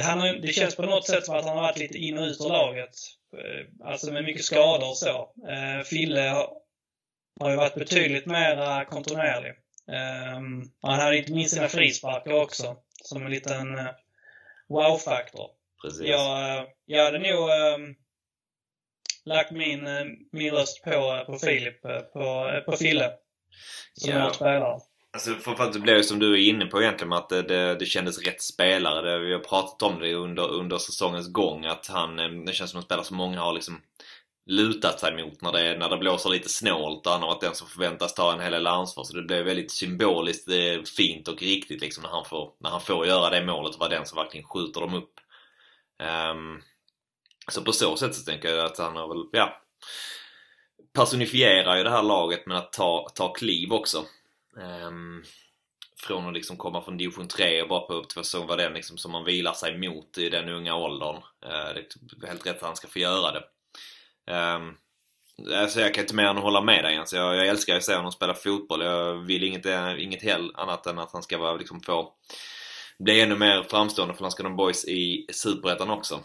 Han har, det känns på något sätt som att han har varit lite in och ut ur laget. Eh, Alltså med mycket skador och så. Fille har, har ju varit betydligt mer kontinuerlig. Um, han hade inte minst sina frisparkar också, som en liten eh, wow-faktor. Jag, eh, jag hade nog um, lagt min, eh, min röst på, på Filip, på, på Fille. Som Ja. spelare. Alltså framförallt det blev som du är inne på egentligen att det, det, det kändes rätt spelare. Det, vi har pratat om det under, under säsongens gång att han, det känns som en spelare som många har liksom lutat sig mot när det, när det blåser lite snålt och han har varit den som förväntas ta en hel del ansvar. Så det blev väldigt symboliskt eh, fint och riktigt liksom när han får, när han får göra det målet och vara den som verkligen skjuter dem upp. Um, så på så sätt så tänker jag att han har väl, ja personifierar ju det här laget med att ta, ta kliv också. Um, från att liksom komma från division 3 och bara på upp till säsong var den liksom som man vilar sig mot i den unga åldern. Uh, det är helt rätt att han ska få göra det. Um, alltså jag kan inte mer än hålla med dig Jens. Jag, jag älskar att se honom spela fotboll. Jag vill inget, eh, inget hell annat än att han ska vara, liksom, få bli ännu mer framstående för Landskrona Boys i Superettan också.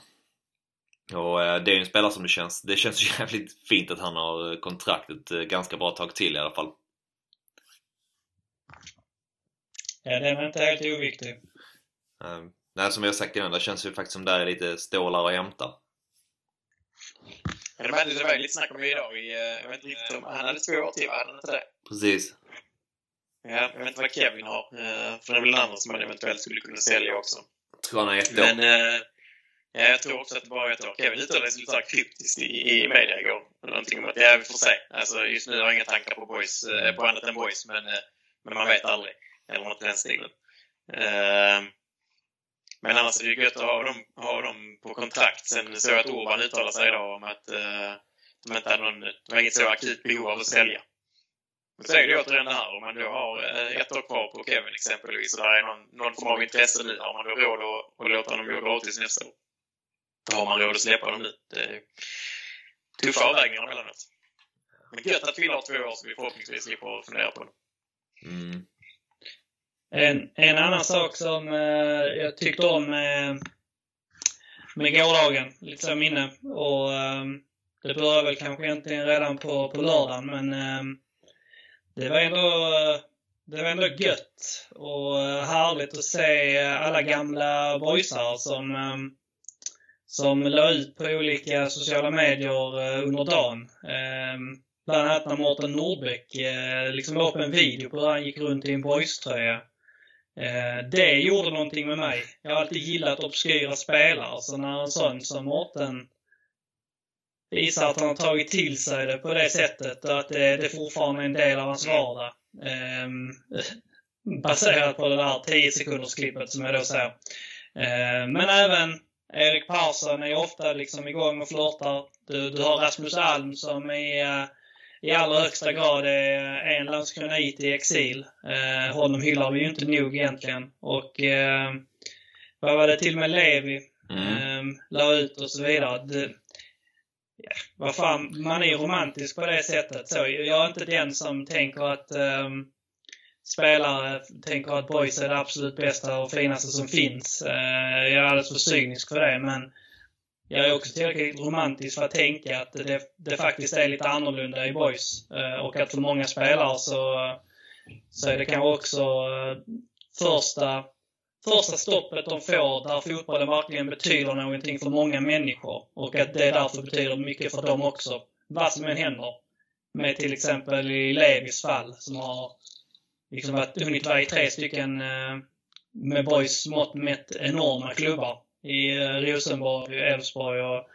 Och eh, det är ju en spelare som det känns, det känns jävligt fint att han har kontraktet eh, ganska bra tag till i alla fall. Ja, den är inte helt oviktig. Uh, nej, som vi har sagt innan, det känns ju faktiskt som där är lite stålar att hämta. Det var- ju lite snack om idag. i, eh, Jag vet inte om... Han hade två år till, va? Hade han inte det? Precis. Ja, jag vet inte vad Kevin har. eh, För det är väl en annan som man eventuellt skulle kunna sälja också. Tror han har ett år. Men eh, ja, jag tror också att det bara är ett år. Kevin uttalade sig lite kryptiskt i, i media igår. Någonting om att, ja, vi får se. Alltså, just nu har jag inga tankar på, boys, på annat än boys, men, men man vet aldrig. Eller något i den stilen. Eh, men annars är det ju gött att ha dem, ha dem på kontrakt. Sen såg jag att Orban uttalade sig idag om att eh, de inte hade någon, det var inget så akut behov av att sälja. Men så är det ju återigen det här, om man då har eh, ett år kvar på Kevin exempelvis och där är någon, någon form av intresse nu, har man då råd att, att låta honom gå gratis nästa år? Då har man råd att släppa dem nu. Det är tuffa avvägningar emellanåt. Men gött att Fille har två år så vi förhoppningsvis slipper fundera på det. Mm. En, en annan sak som eh, jag tyckte om med, med gårdagen, lite så minne, och eh, det började väl kanske egentligen redan på, på lördagen, men eh, det var ändå det var ändå gött och eh, härligt att se alla gamla boysar som, eh, som la ut på olika sociala medier eh, under dagen. Eh, Bland annat när Mårten Nordbäck eh, liksom la upp en video på hur han gick runt i en boyströja. Eh, det gjorde någonting med mig. Jag har alltid gillat obskyra spelare, så när en sån som Mårten visar att han har tagit till sig det på det sättet och att det, det fortfarande är en del av hans vardag. Eh, baserat på det där 10 sekunders klippet som jag då ser. Eh, men även Erik Persson är ofta liksom igång och flörtar. Du, du har Rasmus Alm som är eh, i allra högsta grad är en landskronit i exil. Eh, honom hyllar vi ju inte nog egentligen. Och eh, vad var det till och med Levi Mm. eh, la ut och så vidare. Det, ja, vad fan, man är romantisk på det sättet. Så, jag är inte den som tänker att eh, spelare tänker att boys är det absolut bästa och finaste som finns. Eh, jag är alldeles för cynisk för det, men jag är också tillräckligt romantisk för att tänka att det, det faktiskt är lite annorlunda i boys. Eh, och att för många spelare så, så är det kanske också eh, första, första stoppet de får där fotbollen verkligen betyder någonting för många människor. Och att det därför betyder mycket för dem också. Vad som än händer. Med till exempel i Levis fall som har liksom varit, hunnit vara i tre stycken eh, med boys mått mätt enorma klubbar i eh, Rosenborg, Elfsborg och,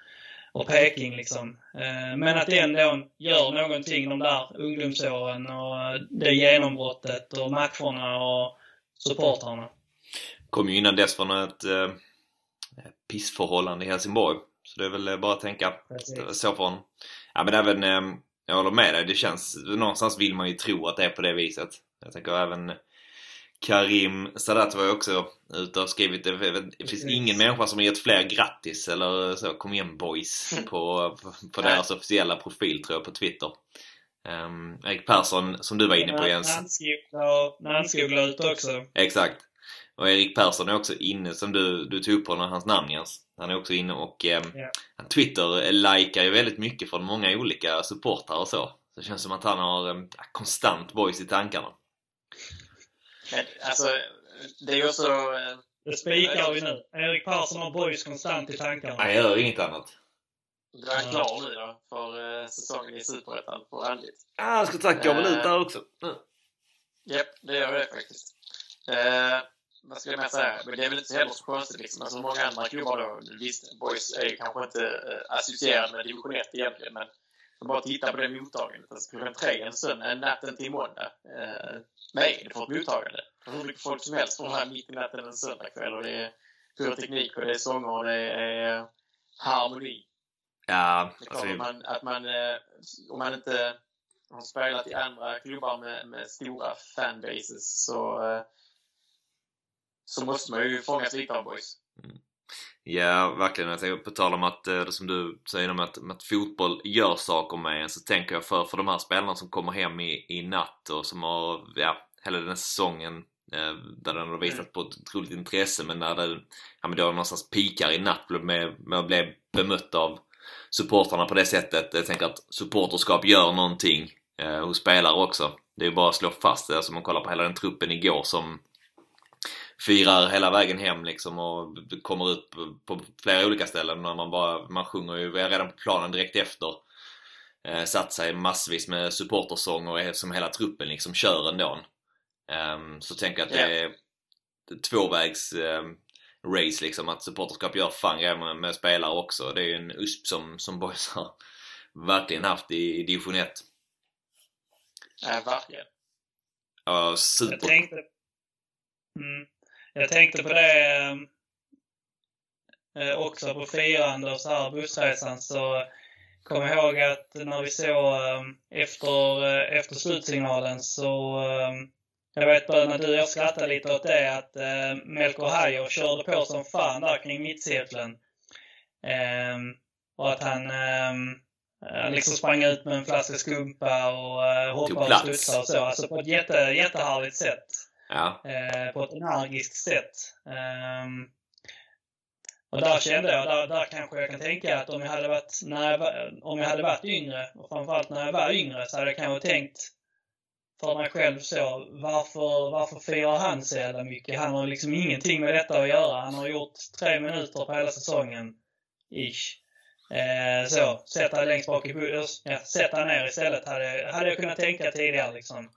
och Peking. Liksom. Eh, men att ändå gör någonting de där ungdomsåren och eh, det genombrottet och matcherna och supportrarna. Kom ju innan dess från ett eh, pissförhållande i Helsingborg. Så det är väl bara att tänka Precis. så honom. Ja men även, eh, jag håller med dig, det känns, någonstans vill man ju tro att det är på det viset. Jag tänker även Karim Sadat var ju också ute och skrivit det, det finns ingen människa som har gett fler grattis eller så, kom igen boys på, på, deras officiella profil tror jag på Twitter. Um, Erik Persson, som du var inne på Jens. Namnskola ut också. Exakt. Och Erik Persson är också inne, som du, du tog upp på hans namn Jens. Han är också inne och eh, yeah. Twitter likar ju väldigt mycket från många olika supportrar och så. Så det känns som att han har eh, konstant boys i tankarna. Men alltså, det är ju också... Eh, det spikar vi nu. Erik Persson har boys konstant i tankarna. Han gör inget annat. Du är klar nu då för eh, säsongen i Superettan på? Ja, han ska tacka går väl ut där också. Mm. Japp, det gör det faktiskt. Eh, vad ska jag mer säga? Men det är väl inte heller så konstigt liksom. Alltså många andra klubbar då, visst, Boys är ju kanske inte eh, associerade med division 1 egentligen, men om bara titta på det mottagandet. Alltså klockan tre en söndag, natten till måndag. Eh, vad är det för ett mottagande? Hur mycket folk som helst från här mitt i natten en söndagkväll och det är pyroteknik och det är sånger och det är harmoni. Ja, det är klart alltså, att man, att man, eh, om man inte har spelat i andra klubbar med, med stora fanbases så, eh, så måste man ju fångas lite av boys. Mm. Ja, verkligen. Jag tänker på tal om att, eh, det som du säger om att, att fotboll gör saker med en, så tänker jag för, för de här spelarna som kommer hem i, i natt och som har, ja, hela den här säsongen eh, där den har visat mm. på ett otroligt intresse men när det, ja men då någonstans pikar i natt med, med att bli bemött av supportrarna på det sättet. Jag tänker att supporterskap gör någonting eh, hos spelare också. Det är ju bara att slå fast det. Alltså man kollar på hela den truppen igår som firar hela vägen hem liksom och kommer ut på flera olika ställen. När man, bara, man sjunger ju redan på planen direkt efter. Eh, satt sig massvis med supportersång och som hela truppen liksom kör ändå. Um, så tänker jag att det är tvåvägs um, race liksom. Att supporterskap gör fan grejer med, med, spelare också. Det är ju en USP som, som Boys har verkligen haft i, i division 1. Ja, verkligen. Ja, super. Jag tänkte, mm, jag tänkte på det eh, också på firande och så här bussresan så kom jag ihåg att när vi såg eh, efter, eh, efter slutsignalen så eh, jag vet bara när du och jag skrattade lite åt det att eh, Melker Hajo körde på som fan där kring mittcirkeln. Eh, och att han eh, liksom sprang ut med en flaska skumpa och eh, hoppade och studsade och så. Alltså på ett jätte, jättehärligt sätt. Ja. Eh, på ett energiskt sätt. Eh, och där kände jag, där, där kanske jag kan tänka att om jag hade varit, när jag var, om jag hade varit yngre, och framförallt när jag var yngre, så hade jag kanske tänkt för mig själv så, varför, varför firar han så jävla mycket? Han har liksom ingenting med detta att göra. Han har gjort tre minuter på hela säsongen, ish. Eh, så, sätta längst bak i ja, sätta ner istället hade, hade jag kunnat tänka tidigare liksom.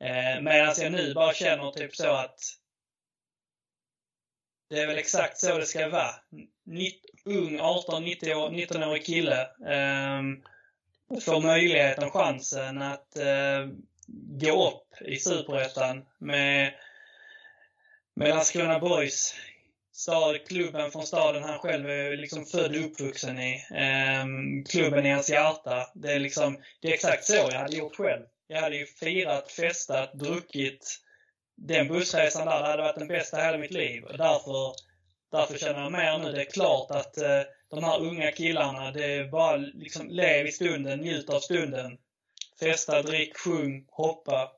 Eh, Medan jag nu bara känner typ så att det är väl exakt så det ska vara. Nitt, ung, 18-19-årig kille eh, får möjligheten, chansen att eh, gå upp i Superettan med, med Landskrona Boys. Stad, klubben från staden han själv är liksom född och uppvuxen i. Eh, klubben i hans hjärta. Det är, liksom, det är exakt så jag hade gjort själv. Jag hade ju firat, festat, druckit. Den bussresan där hade varit den bästa i hela mitt liv. Och därför, därför känner jag mer nu, det är klart att eh, de här unga killarna, det är bara liksom lev i stunden, njut av stunden. Festa, drick, sjung, hoppa.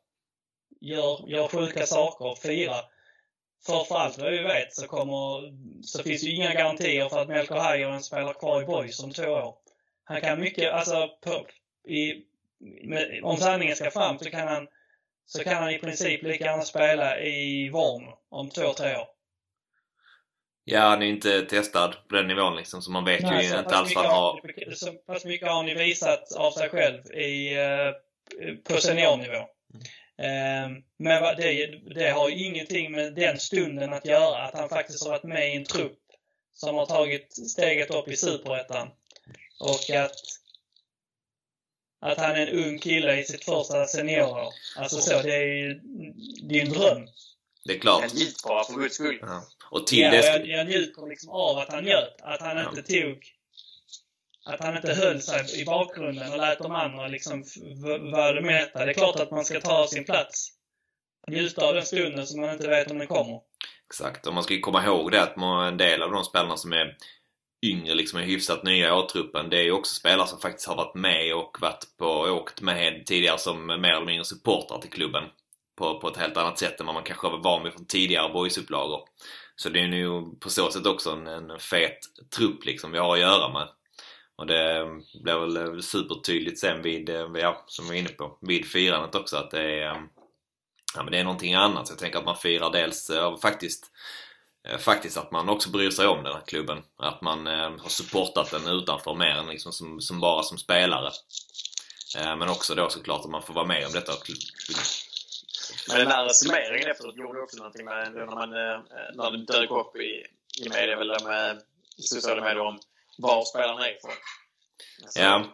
Gör, gör sjuka saker, fira. För, för allt vad vi vet så, kommer, så finns ju inga garantier för att Melker Hajonen spelar kvar i Boys om två år. Han kan mycket, alltså på, i med, om sanningen ska fram så kan han så kan han i princip lika gärna spela i Varn om två, tre år. Ja, han är inte testad på den nivån liksom, så man vet Nej, ju inte alls vad han har... Så pass mycket har han ju visat av sig själv i, uh, på seniornivå. Mm. Uh, men det, det har ju ingenting med den stunden att göra, att han faktiskt har varit med i en trupp som har tagit steget upp i Superettan. Och att att han är en ung kille i sitt första seniorår. Alltså så, det är ju en dröm. Det är klart. Jag njuter bara för guds skull. Ja. Och till ja, det... jag, jag njuter liksom av att han njöt. Att han ja. inte tog... Att han inte höll sig i bakgrunden och lät de andra liksom vara mätta. Det är klart att man ska ta sin plats. njuta av den stunden som man inte vet om den kommer. Exakt, och man ska ju komma ihåg det att en del av de spelarna som är yngre, liksom är hyfsat nya i A-truppen, det är ju också spelare som faktiskt har varit med och varit på, åkt med tidigare som mer eller mindre supportrar till klubben. På, på ett helt annat sätt än vad man kanske var van vid från tidigare boysupplagor. Så det är ju på så sätt också en, en fet trupp liksom vi har att göra med. Och det blev väl supertydligt sen vid, eh, ja, som vi var inne på, vid firandet också att det är, ja, men det är någonting annat. Så jag tänker att man firar dels ja faktiskt faktiskt att man också bryr sig om den här klubben. Att man eh, har supportat den utanför mer än liksom som, som bara som spelare. Eh, men också då såklart att man får vara med om detta. Men den här summeringen efteråt gjorde också någonting med när, man, eh, när det dök upp i, i media, eller med sociala medier om var spelarna är ifrån. Alltså, ja.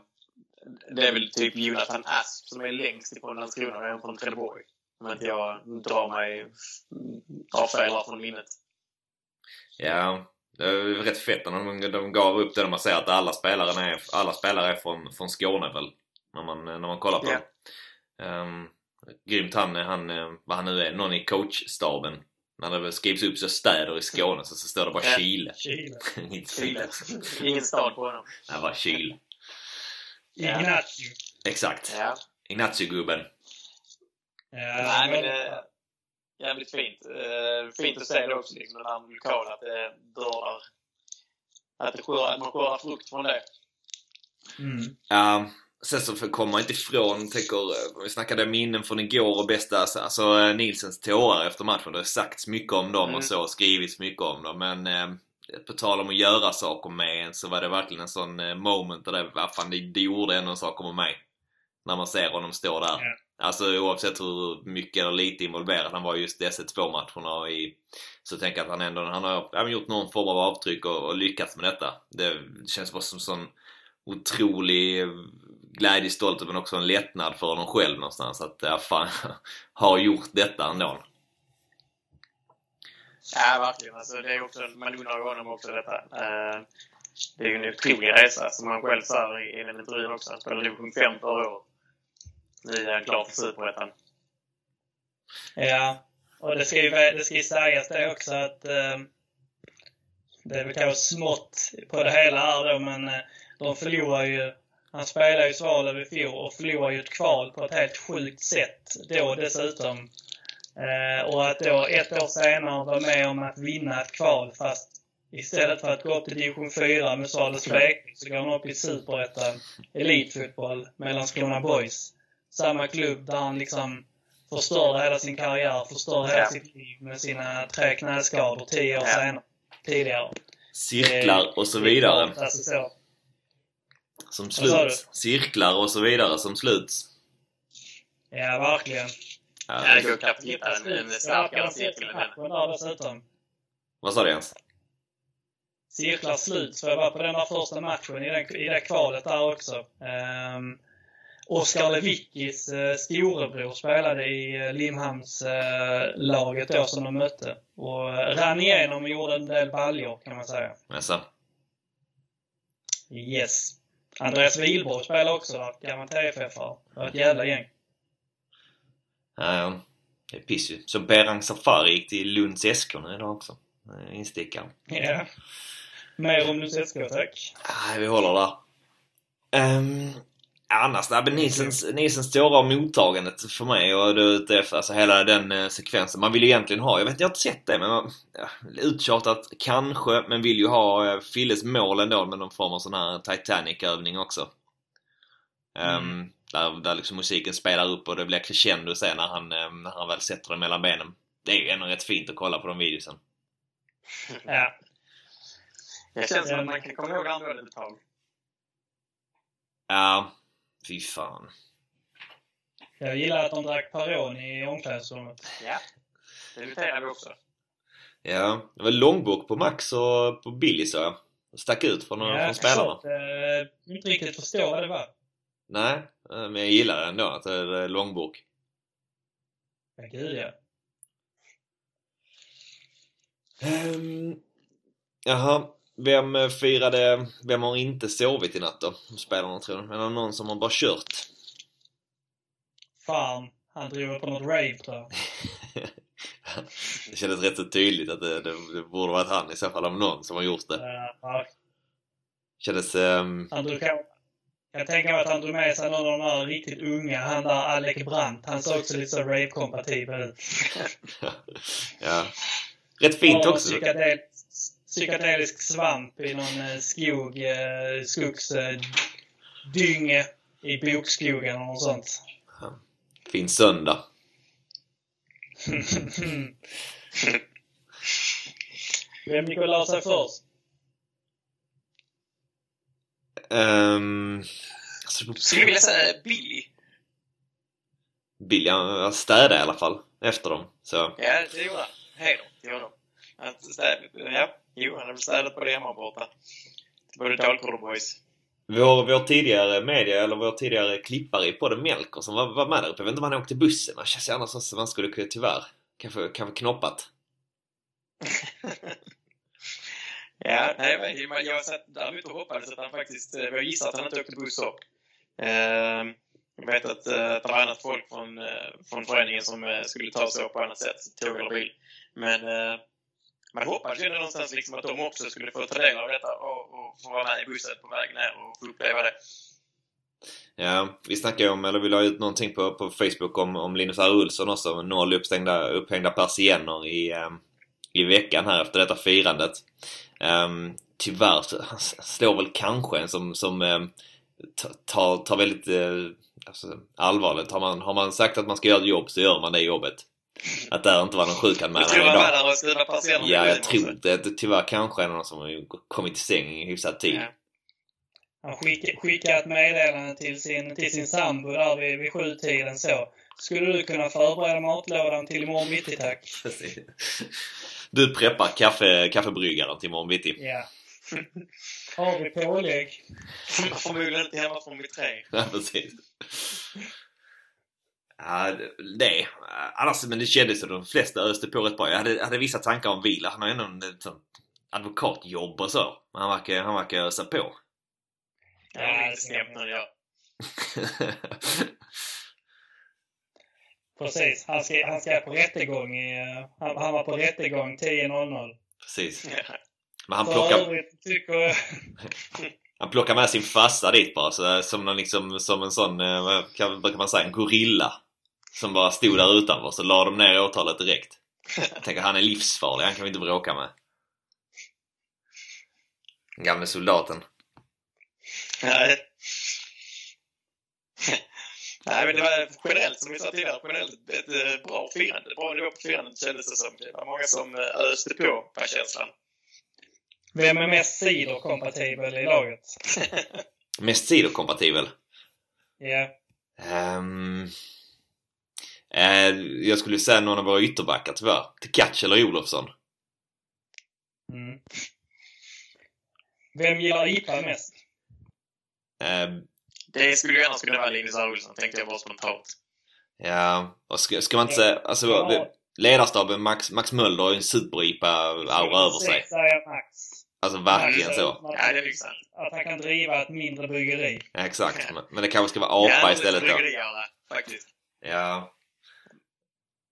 Det är väl typ Jonathan Asp som är längst ifrån Landskrona och är från Trelleborg. Om inte jag drar mig av fel från minnet. Ja, det är rätt fett när de, de gav upp det när man säger att alla spelare är, alla spelare är från, från Skåne väl? När man, när man kollar på yeah. dem. Um, grymt han, han, vad han nu är, någon i coachstaben. När det skrivs upp så städer i Skåne så, så står det bara Chile. Chile. Inte Chile. Ingen stad på honom. Nej, bara Chile. Ja. Ignacio. Exakt. Ja. Ignacio-gubben. Ja, Nej, men eh, jävligt fint. Eh, fint att se det också, liksom, den här lokala, att det bördar. Att, det skördar, att man skördar frukt från det. Mm. Ja, sen så kommer man inte ifrån, tänker, eh, vi snackade minnen från igår och bästa, alltså eh, Nilsens tårar efter matchen. Det har sagts mycket om dem Mm. och så, skrivits mycket om dem. Men eh, på tal om att göra saker med en så var det verkligen en sån eh, moment där det, vad fan, det, det gjorde ändå en sak med mig. När man ser honom stå där. Ja. Alltså oavsett hur mycket eller lite involverad han var i just dessa två matcherna i, så tänker jag att han ändå han har ja, gjort någon form av avtryck och, och lyckats med detta. Det känns bara som sån otrolig glädje, stolthet men också en lättnad för honom själv någonstans att ja, fan, har gjort detta ändå. Ja, verkligen. Alltså, det är också, man undrar ju honom också detta. Eh, det är ju en otrolig resa, som han själv sa i i den intervjun också. Han spelade division 5 förra året. Nu är han klar för Superettan. Ja, och det ska ju, det ska ju sägas det också att eh, det är väl kanske smått på det hela här då, men eh, de förlorar ju han spelade ju Svalöv i fjol och förlorade ju ett kval på ett helt sjukt sätt då dessutom. Eh, och att då ett år senare vara med om att vinna ett kval fast istället för att gå upp till division 4 med Svalövs Blekinge så går han upp i Superettan Elitfotboll med Landskrona Boys. Samma klubb där han liksom förstörde hela sin karriär, förstörde hela Ja. sitt liv med sina tre knäskador tio år Ja. senare. Tidigare. Cirklar och så vidare. Så. Som sluts. Cirklar och så vidare som sluts. Ja, verkligen. Ja, det går knappt att hitta en, en starkare cirkel än den. Dessutom. vad sa du Jens? Cirklar slut, för jag var på den där första matchen i, den, i det kvalet där också. Um, Oskar Lewickis uh, storebror spelade i uh, Limhamns-laget då som de mötte. Och rann igenom och gjorde en del baljor kan man säga. Jaså? Yes. Andreas Wihlborg spelade också där, gammal TFF-are. Det var ett jävla gäng. Ja, ja. Det är piss ju. Så Berang Safari gick till Lunds SK nu idag också. Eh, Instickaren. Ja. Mer om Lunds SK, tack. Nej, vi håller där. Um, annars, nej, men Nilsens, Nilsens tårar och mottagandet för mig och det, alltså hela den eh, sekvensen. Man vill ju egentligen ha, jag vet jag har inte sett det men man, ja, uttjatat kanske, men vill ju ha eh, Filles mål ändå med någon form av sån här Titanic-övning också. Um, där, där liksom musiken spelar upp och det blir crescendo sen när han, eh, när han väl sätter den mellan benen. Det är ju ändå rätt fint att kolla på de videosen. Ja. Det känns som att man kan komma ihåg andra ett tag. Ja, fy fan. Jag gillar att de drack Peroni i omklädningsrummet. Ja. Det noterar vi också. Ja, det var långbok på Max och på Billy så jag. Stack ut från, Ja, från spelarna. svårt, eh, inte riktigt förstå vad det var. Nej, eh, men jag gillar det ändå att det är långbok. Ja, gud ja. Um, jaha, vem eh, firade... Vem har inte sovit i natt då? Spelarna tror du? Är det någon som har bara kört? Fan. Han drog på något rave tror jag. det kändes rätt så tydligt att det, det, det borde varit han i så fall om någon som har gjort det. Ja, Kändes... ehm, han drog jag tänker mig att han drog med sig någon av de där riktigt unga. Han där Alec Brandt. Han såg också lite så rave-kompatibel ut. ja. Rätt fint också. Psykedel, psykedelisk svamp i någon eh, skog, eh, skogsdynge i bokskogen och något sånt. Fin söndag. Vem gick och la sig först? Um, alltså, Jag skulle vilja säga Billy. Billy, han städade i alla fall efter dem. Så, Ja, det gjorde han. Heder till honom. Att städ- Ja, jo, han har väl städat på det hemma borta. Till både Dalkurd Boys. vår, vår tidigare media, eller vår tidigare klippare i podden Melker som var, var med där uppe. Jag vet inte om han åkte bussen. Det känns ju annars som man skulle kunna, tyvärr, kanske, kanske knoppat. Ja, nej, men jag- satt däremot och hoppades att han faktiskt... eh, Jag gissar att han inte åkte buss upp. Ehm, Jag vet att, eh, att det var annat folk från, eh, från föreningen som eh, skulle ta sig upp på annat sätt, tåg eller bil. Men eh, man hoppades ju någonstans liksom att de också skulle få ta del av detta och, och få vara med i bussen på väg ner och få uppleva det. Ja, vi snackade ju om, eller vi la ut någonting på, på Facebook om, om Linus R. Olsson också. Noll uppstängda, upphängda persienner i, ehm, i veckan här efter detta firandet. Um, tyvärr så han slår väl kanske en som, som um, tar, tar väldigt uh, alltså, allvarligt. Har man, har man sagt att man ska göra ett jobb så gör man det jobbet. Att det inte var någon Du sjukanmälan tror han var idag. där och skriva persienner Ja, jag tror det. det. Tyvärr kanske är någon som har kommit till säng i hyfsad tid. Ja. Han skickade, skickade ett meddelande till sin, till sin sambo där vid, vid sjutiden så. Skulle du kunna förbereda matlådan till imorgon bitti tack? Du preppar kaffe, kaffebryggaren till imorgon bitti. Ja. Har vi pålägg? Förmodligen inte hemma från mitt tre. Ja, precis. Ja, det. Annars, men det kändes som de flesta öste på rätt bra. Jag hade, hade vissa tankar om Vila. Han har ju ändå ett sånt advokatjobb och så. Men han verkar, han verkar ösa på. Det lite snämt när jag Precis. Han ska, han ska på rättegång i... Han, han var på rättegång 10.00. Precis. Ja. Men han plockar, tycker... han plockar med sin farsa dit bara. Så, som, någon liksom, som en sån, eh, vad kan, brukar man säga, en gorilla. Som bara stod där utanför. Så la de ner åtalet direkt. Jag tänker han är livsfarlig. Han kan vi inte bråka med. Den Gamle soldaten. Nej. Nej, men det var generellt, som vi sa tidigare, generellt ett eh, bra firande. Bra nivå på firandet kändes det som. Det var många som eh, öste på, var känslan. Vem är mest ciderkompatibel i laget? Mest sidokompatibel. Ja. Um, eh, jag skulle säga någon av våra ytterbackar tyvärr. Tkac eller Olofsson. Mm. Vem gillar IPA mest? Eh, Det skulle ju annars kunna vara Linus. Olsson, tänkte jag bara spontant. ja, och ska, ska man inte säga... Alltså, Ja. ledarstaben Max, Max Möller har ju en super-IPA-aura över sig. Max. Alltså verkligen Max, så. Att, Ja, det är liksom. att han kan driva ett mindre bryggeri. Ja, exakt. Men, men det kanske ska vara apa istället då. bryggeriaura, faktiskt. Ja.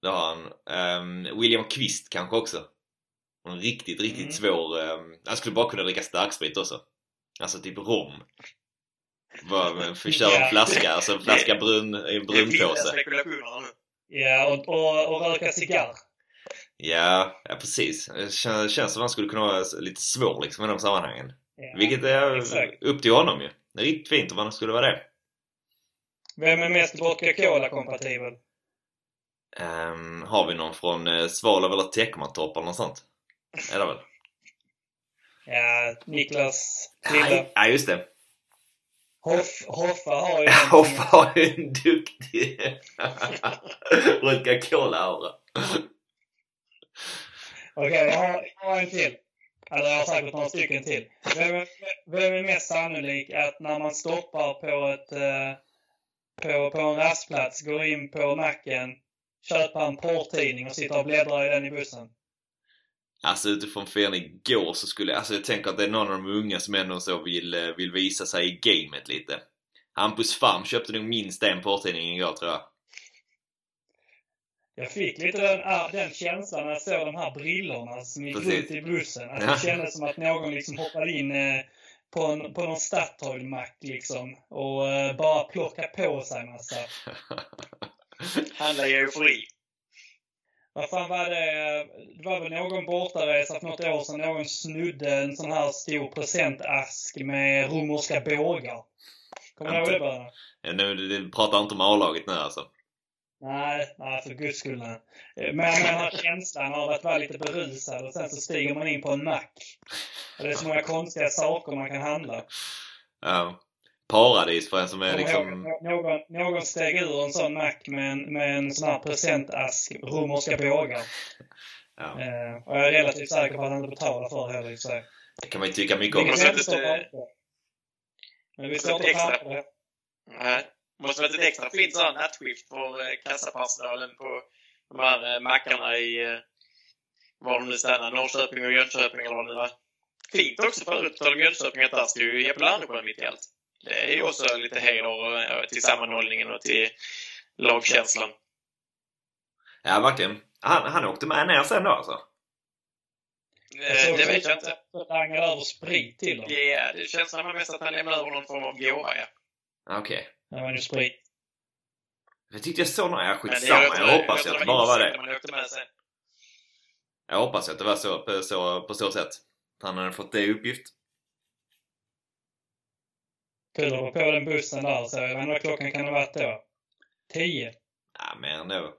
Det har han. Ehm, William Kvist kanske också. En riktigt, riktigt Mm. svår... Um, han skulle bara kunna dricka starksprit också. Alltså typ rom. Bara för köra en flaska, alltså en flaska brun, en brunpåse. Ja, och, och, och röka cigarr. Ja, ja precis. Det känns, känns som han skulle kunna vara lite svår liksom i de sammanhangen. Ja. Vilket är exakt. upp till honom ju. Det är riktigt fint om han skulle vara det. Vem är mest vodka cola-kompatibel? Ehm, har vi någon från uh, Svalöv eller Teckomatorp eller något sånt? Är det väl? Ja, Niklas. Nej, ja, just det. Hoff, Hoffa har ju... Hoffa har ju en duktig vodka cola-aura. Okej, jag, har, jag har en till. Eller jag har säkert några stycken till. Vem vem är mest sannolik att när man stoppar på ett eh, på, på en rastplats, går in på macken, köper en porrtidning och sitter och bläddrar i den i bussen? Alltså utifrån firandet igår så skulle alltså jag tänker att det är någon av de unga som ändå så vill, eh, vill visa sig i gamet lite. Hampus Farm köpte nog minst en porrtidning igår tror jag. Jag fick lite den, den känslan när jag såg de här brillorna som gick Precis. runt i bussen. Att det kändes som att någon liksom hoppade in eh, på, en, på någon Statoil-mack liksom och eh, bara plockade på sig massa. Handla i eufori. Vad fan var det? Det var väl någon bortaresa för något år sedan. Någon snudde en sån här stor presentask med romerska bågar. Kommer du ihåg det bara? Ja, nu, du pratar inte om A-laget nu alltså? Nej, nej för guds skull nej. Men den här känslan av att vara lite berusad och sen så stiger man in på en mack. Och det är så många konstiga saker man kan handla. Ja. Paradis för en som är liksom... Någon, någon steg ur en sån mack med en, med en sån här presentask, romerska bågar. Ja. Eh, och jag är relativt säker på att han inte betalar för det heller i sig. Det kan man ju tycka mycket om. Vilket inte står. Men vi står inte det på extra- det. Nej. Måste vara ett extra fint sånt nattskift för eh, kassapersonalen på de här eh, mackarna i eh, var de nu stannar, Norrköping och Jönköping eller vad det nu var. Fint också förut, på tal om Jönköping, att där stod ju Jeppe Landesjö mitt i allt. Det är ju också lite heder eh, till sammanhållningen och till lagkänslan. Ja, verkligen. Han, han åkte med ner sen då alltså? Eh, Det vet jag inte. Langade över sprit till dem. Ja, det känns som mest att han lämnar över någon form av gåva, ja. Okej. Det var ju sprit. Jag tyckte jag såg några... Ja, skitsamma. tror- Jag hoppas tror att det bara var det. Jag hoppas att det var så på så, på så sätt. Han hade fått det i uppgift. Kul att vara på den bussen där. Så jag vet inte vad klockan kan ha varit då. Tio. Ja, mer än då.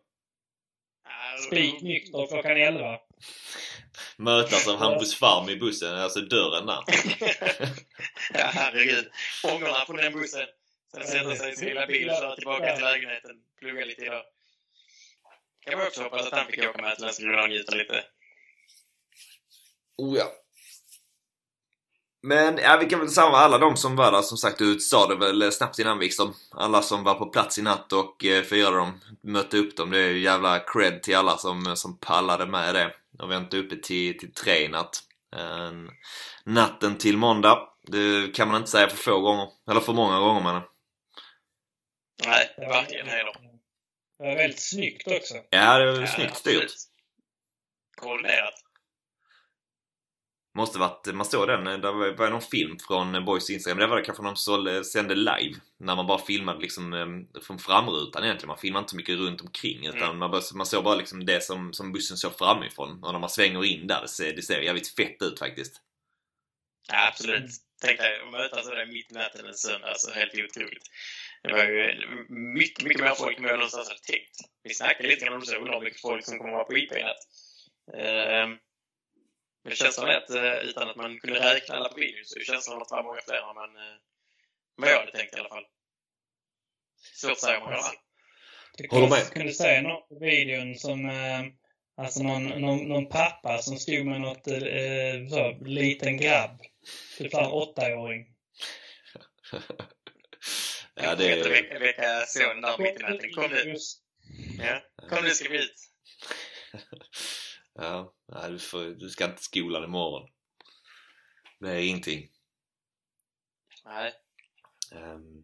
Ja, Spik nykter klockan elva. Mötas av Hampus Farm i bussen, alltså dörren där. Ja, herregud. Ångorna på den bussen. Sen sätta sig i sin lilla bil och köra tillbaka till lägenheten. Plugga lite idag. Kan man också hoppas att han fick åka med till Landskrona och njuta lite. Oh ja. Men ja, vi kan väl samla alla de som var där. Som sagt, du sa det väl snabbt innan Wikström. Alla som var på plats i natt och eh, firade dem, mötte upp dem. Det är ju jävla cred till alla som, som pallade med det. Och är inte uppe till, till tre i natt. Eh, natten till måndag. Det kan man inte säga för få gånger. Eller för många gånger menar jag. Nej, verkligen heder. Det var väldigt snyggt också. Ja, det var Ja, snyggt styrt. Koordinerat. Måste varit, man såg den, det var någon film från Boys Instagram, det var det kanske de sålde, sände live. När man bara filmade liksom eh, från framrutan egentligen. Man filmade inte så mycket runt omkring utan Mm. man, bara, man såg bara liksom det som, som bussen såg framifrån. Och när man svänger in där, det ser, det ser jävligt fett ut faktiskt. Ja, absolut. Tänk dig att mötas sådär mitt i natten en söndag. Alltså helt otroligt. Det var ju mycket, mycket mer folk än vad jag någonstans hade tänkt. Vi snackade lite grann om det, undrar hur mycket folk som kommer att vara på IP i natt. Ehm, Men det känns som att eh, utan att man kunde räkna alla på videon så känns det som att det var många fler än man, eh, vad jag hade tänkt i alla fall. Svårt säger man göra. Tycker Håller jag med. kunde se något på videon som eh, Alltså någon, någon, någon pappa som stod med något eh, så, liten grabb. Typ såhär åttaåring. ja, det Jag är... väcka, väcka sonen där mitt i natten. Kom nu! Ja, kom nu ska vi ut. Ja, nej, du, får, du ska inte skolan imorgon. Det är ingenting. Nej. Ehm.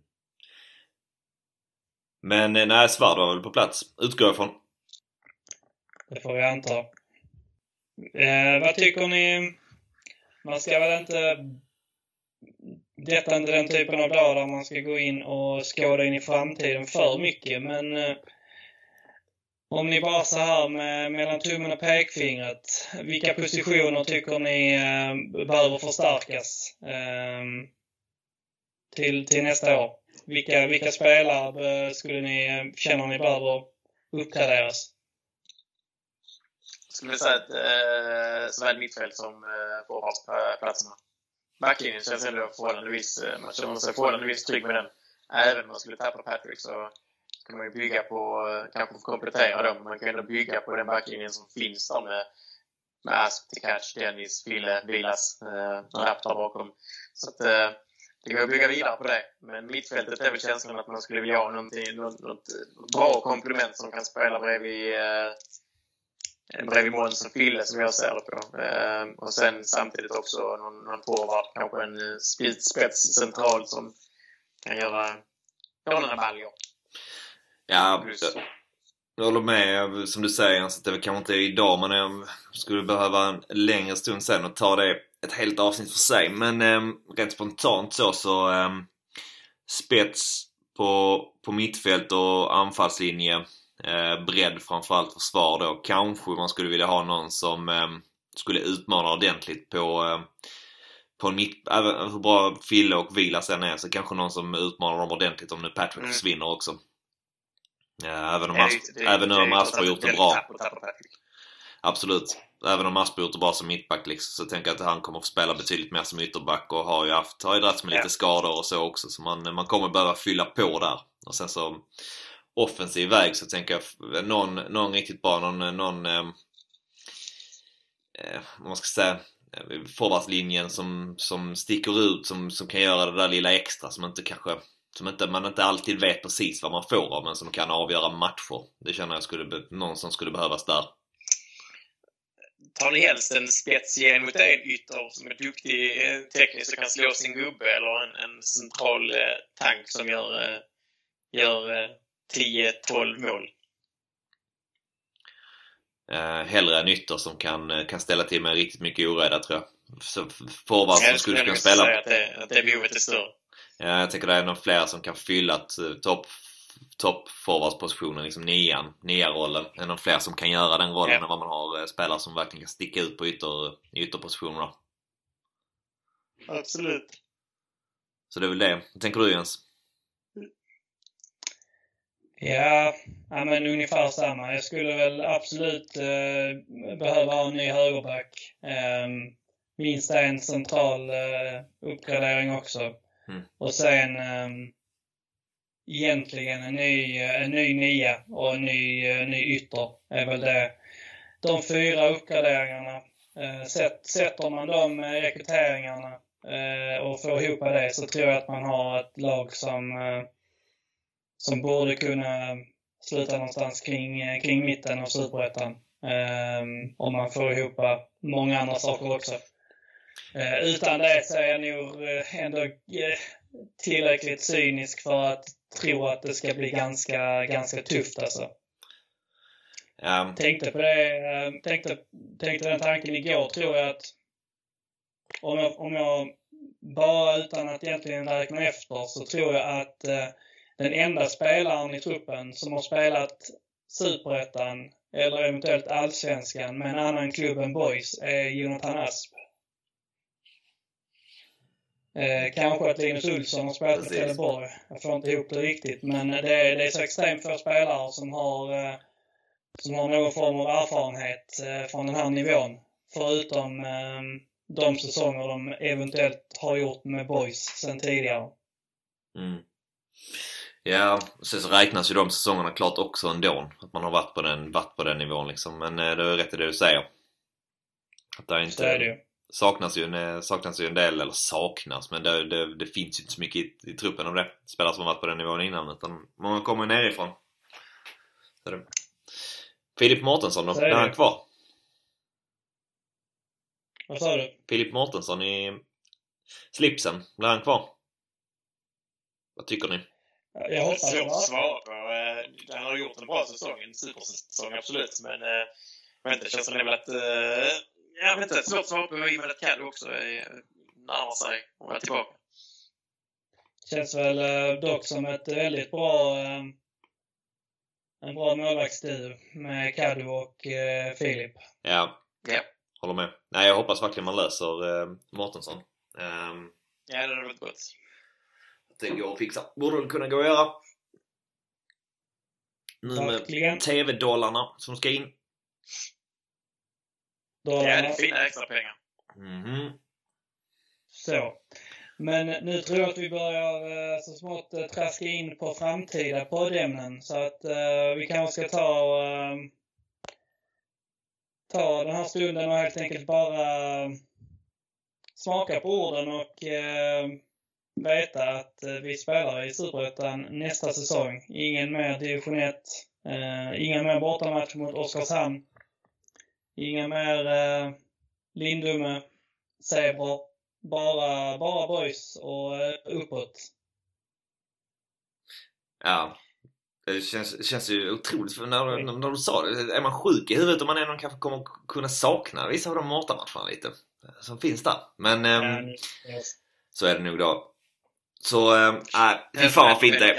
Men eh, nej, Svärd var väl på plats, utgår jag ifrån. Det får vi anta. Eh, vad tycker ni? Man ska väl inte... Detta är inte den typen av dag där man ska gå in och skåda in i framtiden för mycket, men eh, om ni bara så här med, mellan tummen och pekfingret. Vilka positioner tycker ni eh, behöver förstärkas eh, till, till nästa år? Vilka, vilka spelare eh, skulle ni, eh, känner ni behöver uppgraderas? Jag skulle säga att eh, såväl mittfält som eh, forwardsplatserna. Backlinjen känns ändå förhållandevis, eh, man känner sig förhållandevis trygg med den. Även om man skulle tappa Patrick så kan man ju bygga på, eh, kanske komplettera dem, man kan ändå bygga på den backlinjen som finns där med, med Asp, Tekac, Dennis, Fille, Vilas, eh, Rapp där bakom. Så att eh, det går att bygga vidare på det. Men mittfältet är väl känslan att man skulle vilja ha någonting, något, något bra komplement som kan spela bredvid eh, bredvid Måns och Fille som jag ser det på. Eh, och sen samtidigt också någon, någon forward, kanske en eh, spjutspets centralt som kan göra göra några baljor. Ja, Jag håller med, som du säger, alltså, det kanske inte idag men jag skulle behöva en längre stund sen och ta det ett helt avsnitt för sig. Men eh, rent spontant så så eh, spets på, på mittfält och anfallslinje. Eh, bredd framförallt försvar då. Kanske man skulle vilja ha någon som eh, skulle utmana ordentligt på eh, på en mitt, även hur bra Fille och Vila sen är så kanske någon som utmanar dem ordentligt om nu Patrick mm. försvinner också. Även om, Asp, även om Asp har gjort det bra. Absolut. Även om Asp gjort det bra som mittback liksom, så tänker jag att han kommer att få spela betydligt mer som ytterback och har ju haft, har ju dragits med lite ja. skador och så också så man, man kommer behöva fylla på där. Och sen så offensiv väg så tänker jag någon, någon riktigt bra, någon, någon eh, eh vad man ska säga forwardslinjen som, som sticker ut, som, som kan göra det där lilla extra som inte kanske som inte, man inte alltid vet precis vad man får av men som kan avgöra matcher. Det känner jag skulle, någon som skulle behövas där. Tar ni helst en spets mot en ytter som är duktig eh, tekniskt och kan slå sin gubbe eller en, en central eh, tank som gör, eh, gör eh, 10-12 mål? Eh, hellre en ytter som kan, kan ställa till med riktigt mycket oreda tror jag. Forward som skulle kunna spela... Säga att det, att det behovet är större. Ja, jag tycker det är nog fler som kan fylla eh, topp top forwardspositionen, liksom nian, nia-rollen. Det är nog fler som kan göra den rollen ja. än vad man har eh, spelare som verkligen kan sticka ut på ytter, ytterpositionerna. Absolut. Så det är väl det. Vad tänker du Jens? Ja, ja men ungefär samma. Jag skulle väl absolut eh, behöva ha en ny högerback. Eh, minst en central eh, uppgradering också. Mm. Och sen um, egentligen en ny, en ny nia och en ny, uh, ny ytter är väl det. De fyra uppgraderingarna. Uh, sätt, sätter man de rekryteringarna uh, och får ihop det så tror jag att man har ett lag som, uh, som borde kunna sluta någonstans kring, kring mitten av superettan. Um, om man får ihop många andra saker också. Eh, utan det så är jag nog eh, ändå eh, tillräckligt cynisk för att tro att det ska bli ganska, ganska tufft alltså. Um. Tänkte på det, tänkte, tänkte den tanken igår tror jag att om jag, om jag bara utan att egentligen räkna efter så tror jag att eh, den enda spelaren i truppen som har spelat Superettan eller eventuellt Allsvenskan med en annan klubb än Boys är Jonathan Asp. Eh, kanske att Linus Olsson har spelat med Trelleborg. Jag får inte ihop det riktigt. Men det är, det är så extremt få spelare som har, eh, som har någon form av erfarenhet eh, från den här nivån. Förutom eh, de säsonger de eventuellt har gjort med boys sen tidigare. Mm. Ja, sen så räknas ju de säsongerna klart också ändå. Att man har varit på den, varit på den nivån liksom. Men eh, det är rätt i det du säger. Att det är inte... Så är det ju saknas ju, en, saknas ju en del, eller saknas, men det, det, det finns ju inte så mycket i, i, truppen om det. Spelare som varit på den nivån innan, utan många kommer nerifrån. Så det. Filip Mårtensson då? Är han kvar? Vad sa du? Filip Mårtensson i slipsen, blir han kvar? Vad tycker ni? Jag hoppas Svårt att svara på. Eh, han har gjort en bra säsong, en supersäsong absolut, men eh, jag vet inte, det känns som det är väl att eh, jag vet inte, svårt att svara på i och med att Caddo också är, närmar sig och är tillbaka. Känns väl eh, dock som ett väldigt bra eh, en bra målvaktsduo med Caddo och eh, Filip. Ja. ja, håller med. Nej, jag hoppas verkligen man löser eh, Mårtensson. Um, ja, det hade varit gott. Det går att fixa. Borde det kunna gå att göra. Nu med TV-dollarna som ska in. Dollarna. Ja, det är fina extra pengar. Mm -hmm. Så. Men nu tror jag att vi börjar eh, så smått eh, traska in på framtida poddämnen. Så att uh, vi kanske ska ta, uh, ta den här stunden och helt enkelt bara uh, smaka på orden och veta att vi spelar i Superettan nästa säsong. Ingen mer division 1. inga mer bortamatcher mot Oskarshamn. Inga mer eh, Lindume, Zebra. Bara, bara boys och eh, uppåt. Ja. Det känns, känns ju otroligt för när, när, när du sa det. Är man sjuk i huvudet och man ändå kanske kommer kunna sakna vissa av de Mårta-matcherna lite. Som finns där. Men ni- yes. så är det nog då. Så, äh, fy fan vad fint det är.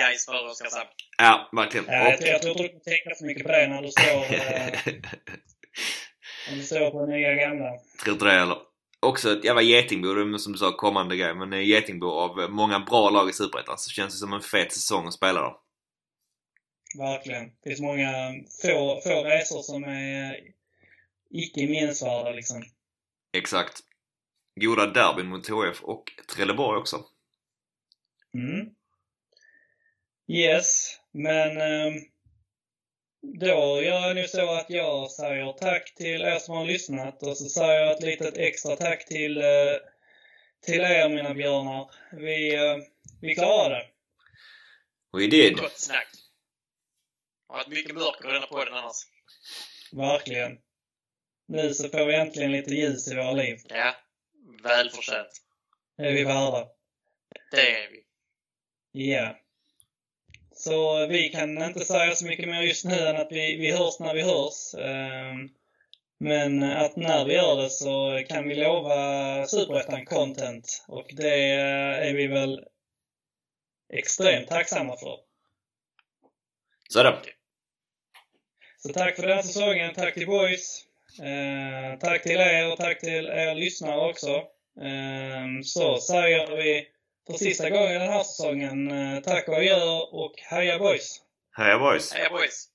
Ja, verkligen. Ja, jag, Och, tror- jag tror inte du tänka så mycket på det när du står, eh, du står på nya gamla. tror inte det heller. Också ett jävla getingbo, som du sa kommande grej, men getingbo av många bra lag i Superettan så känns det som en fet säsong att spela då. Verkligen. Det finns många få, få resor som är eh, icke minnesvärda liksom. Exakt. Goda derbyn mot HF och Trelleborg också. Mm. Yes, men ehm, då gör jag nu så att jag säger tack till er som har lyssnat och så säger jag ett litet extra tack till, eh, till er mina björnar. Vi, eh, vi klarade det. We did. Gott snack. Det har varit mycket mörker i denna podden annars. Verkligen. Nu så får vi äntligen lite ljus i våra liv. Ja. Välförtjänt. Det är vi värda. Det är vi. Ja. Så vi kan inte säga så mycket mer just nu än att vi, vi hörs när vi hörs. Ehm, Men att när vi gör det så kan vi lova Superettan-content och det är vi väl extremt tacksamma för. Så är det. Så tack för den här säsongen. Tack till boys. Eh, tack till er och tack till er lyssnare också. Eh, så säger vi för sista gången den här säsongen eh, tack och adjö och heja boys! Heja boys! Heja boys!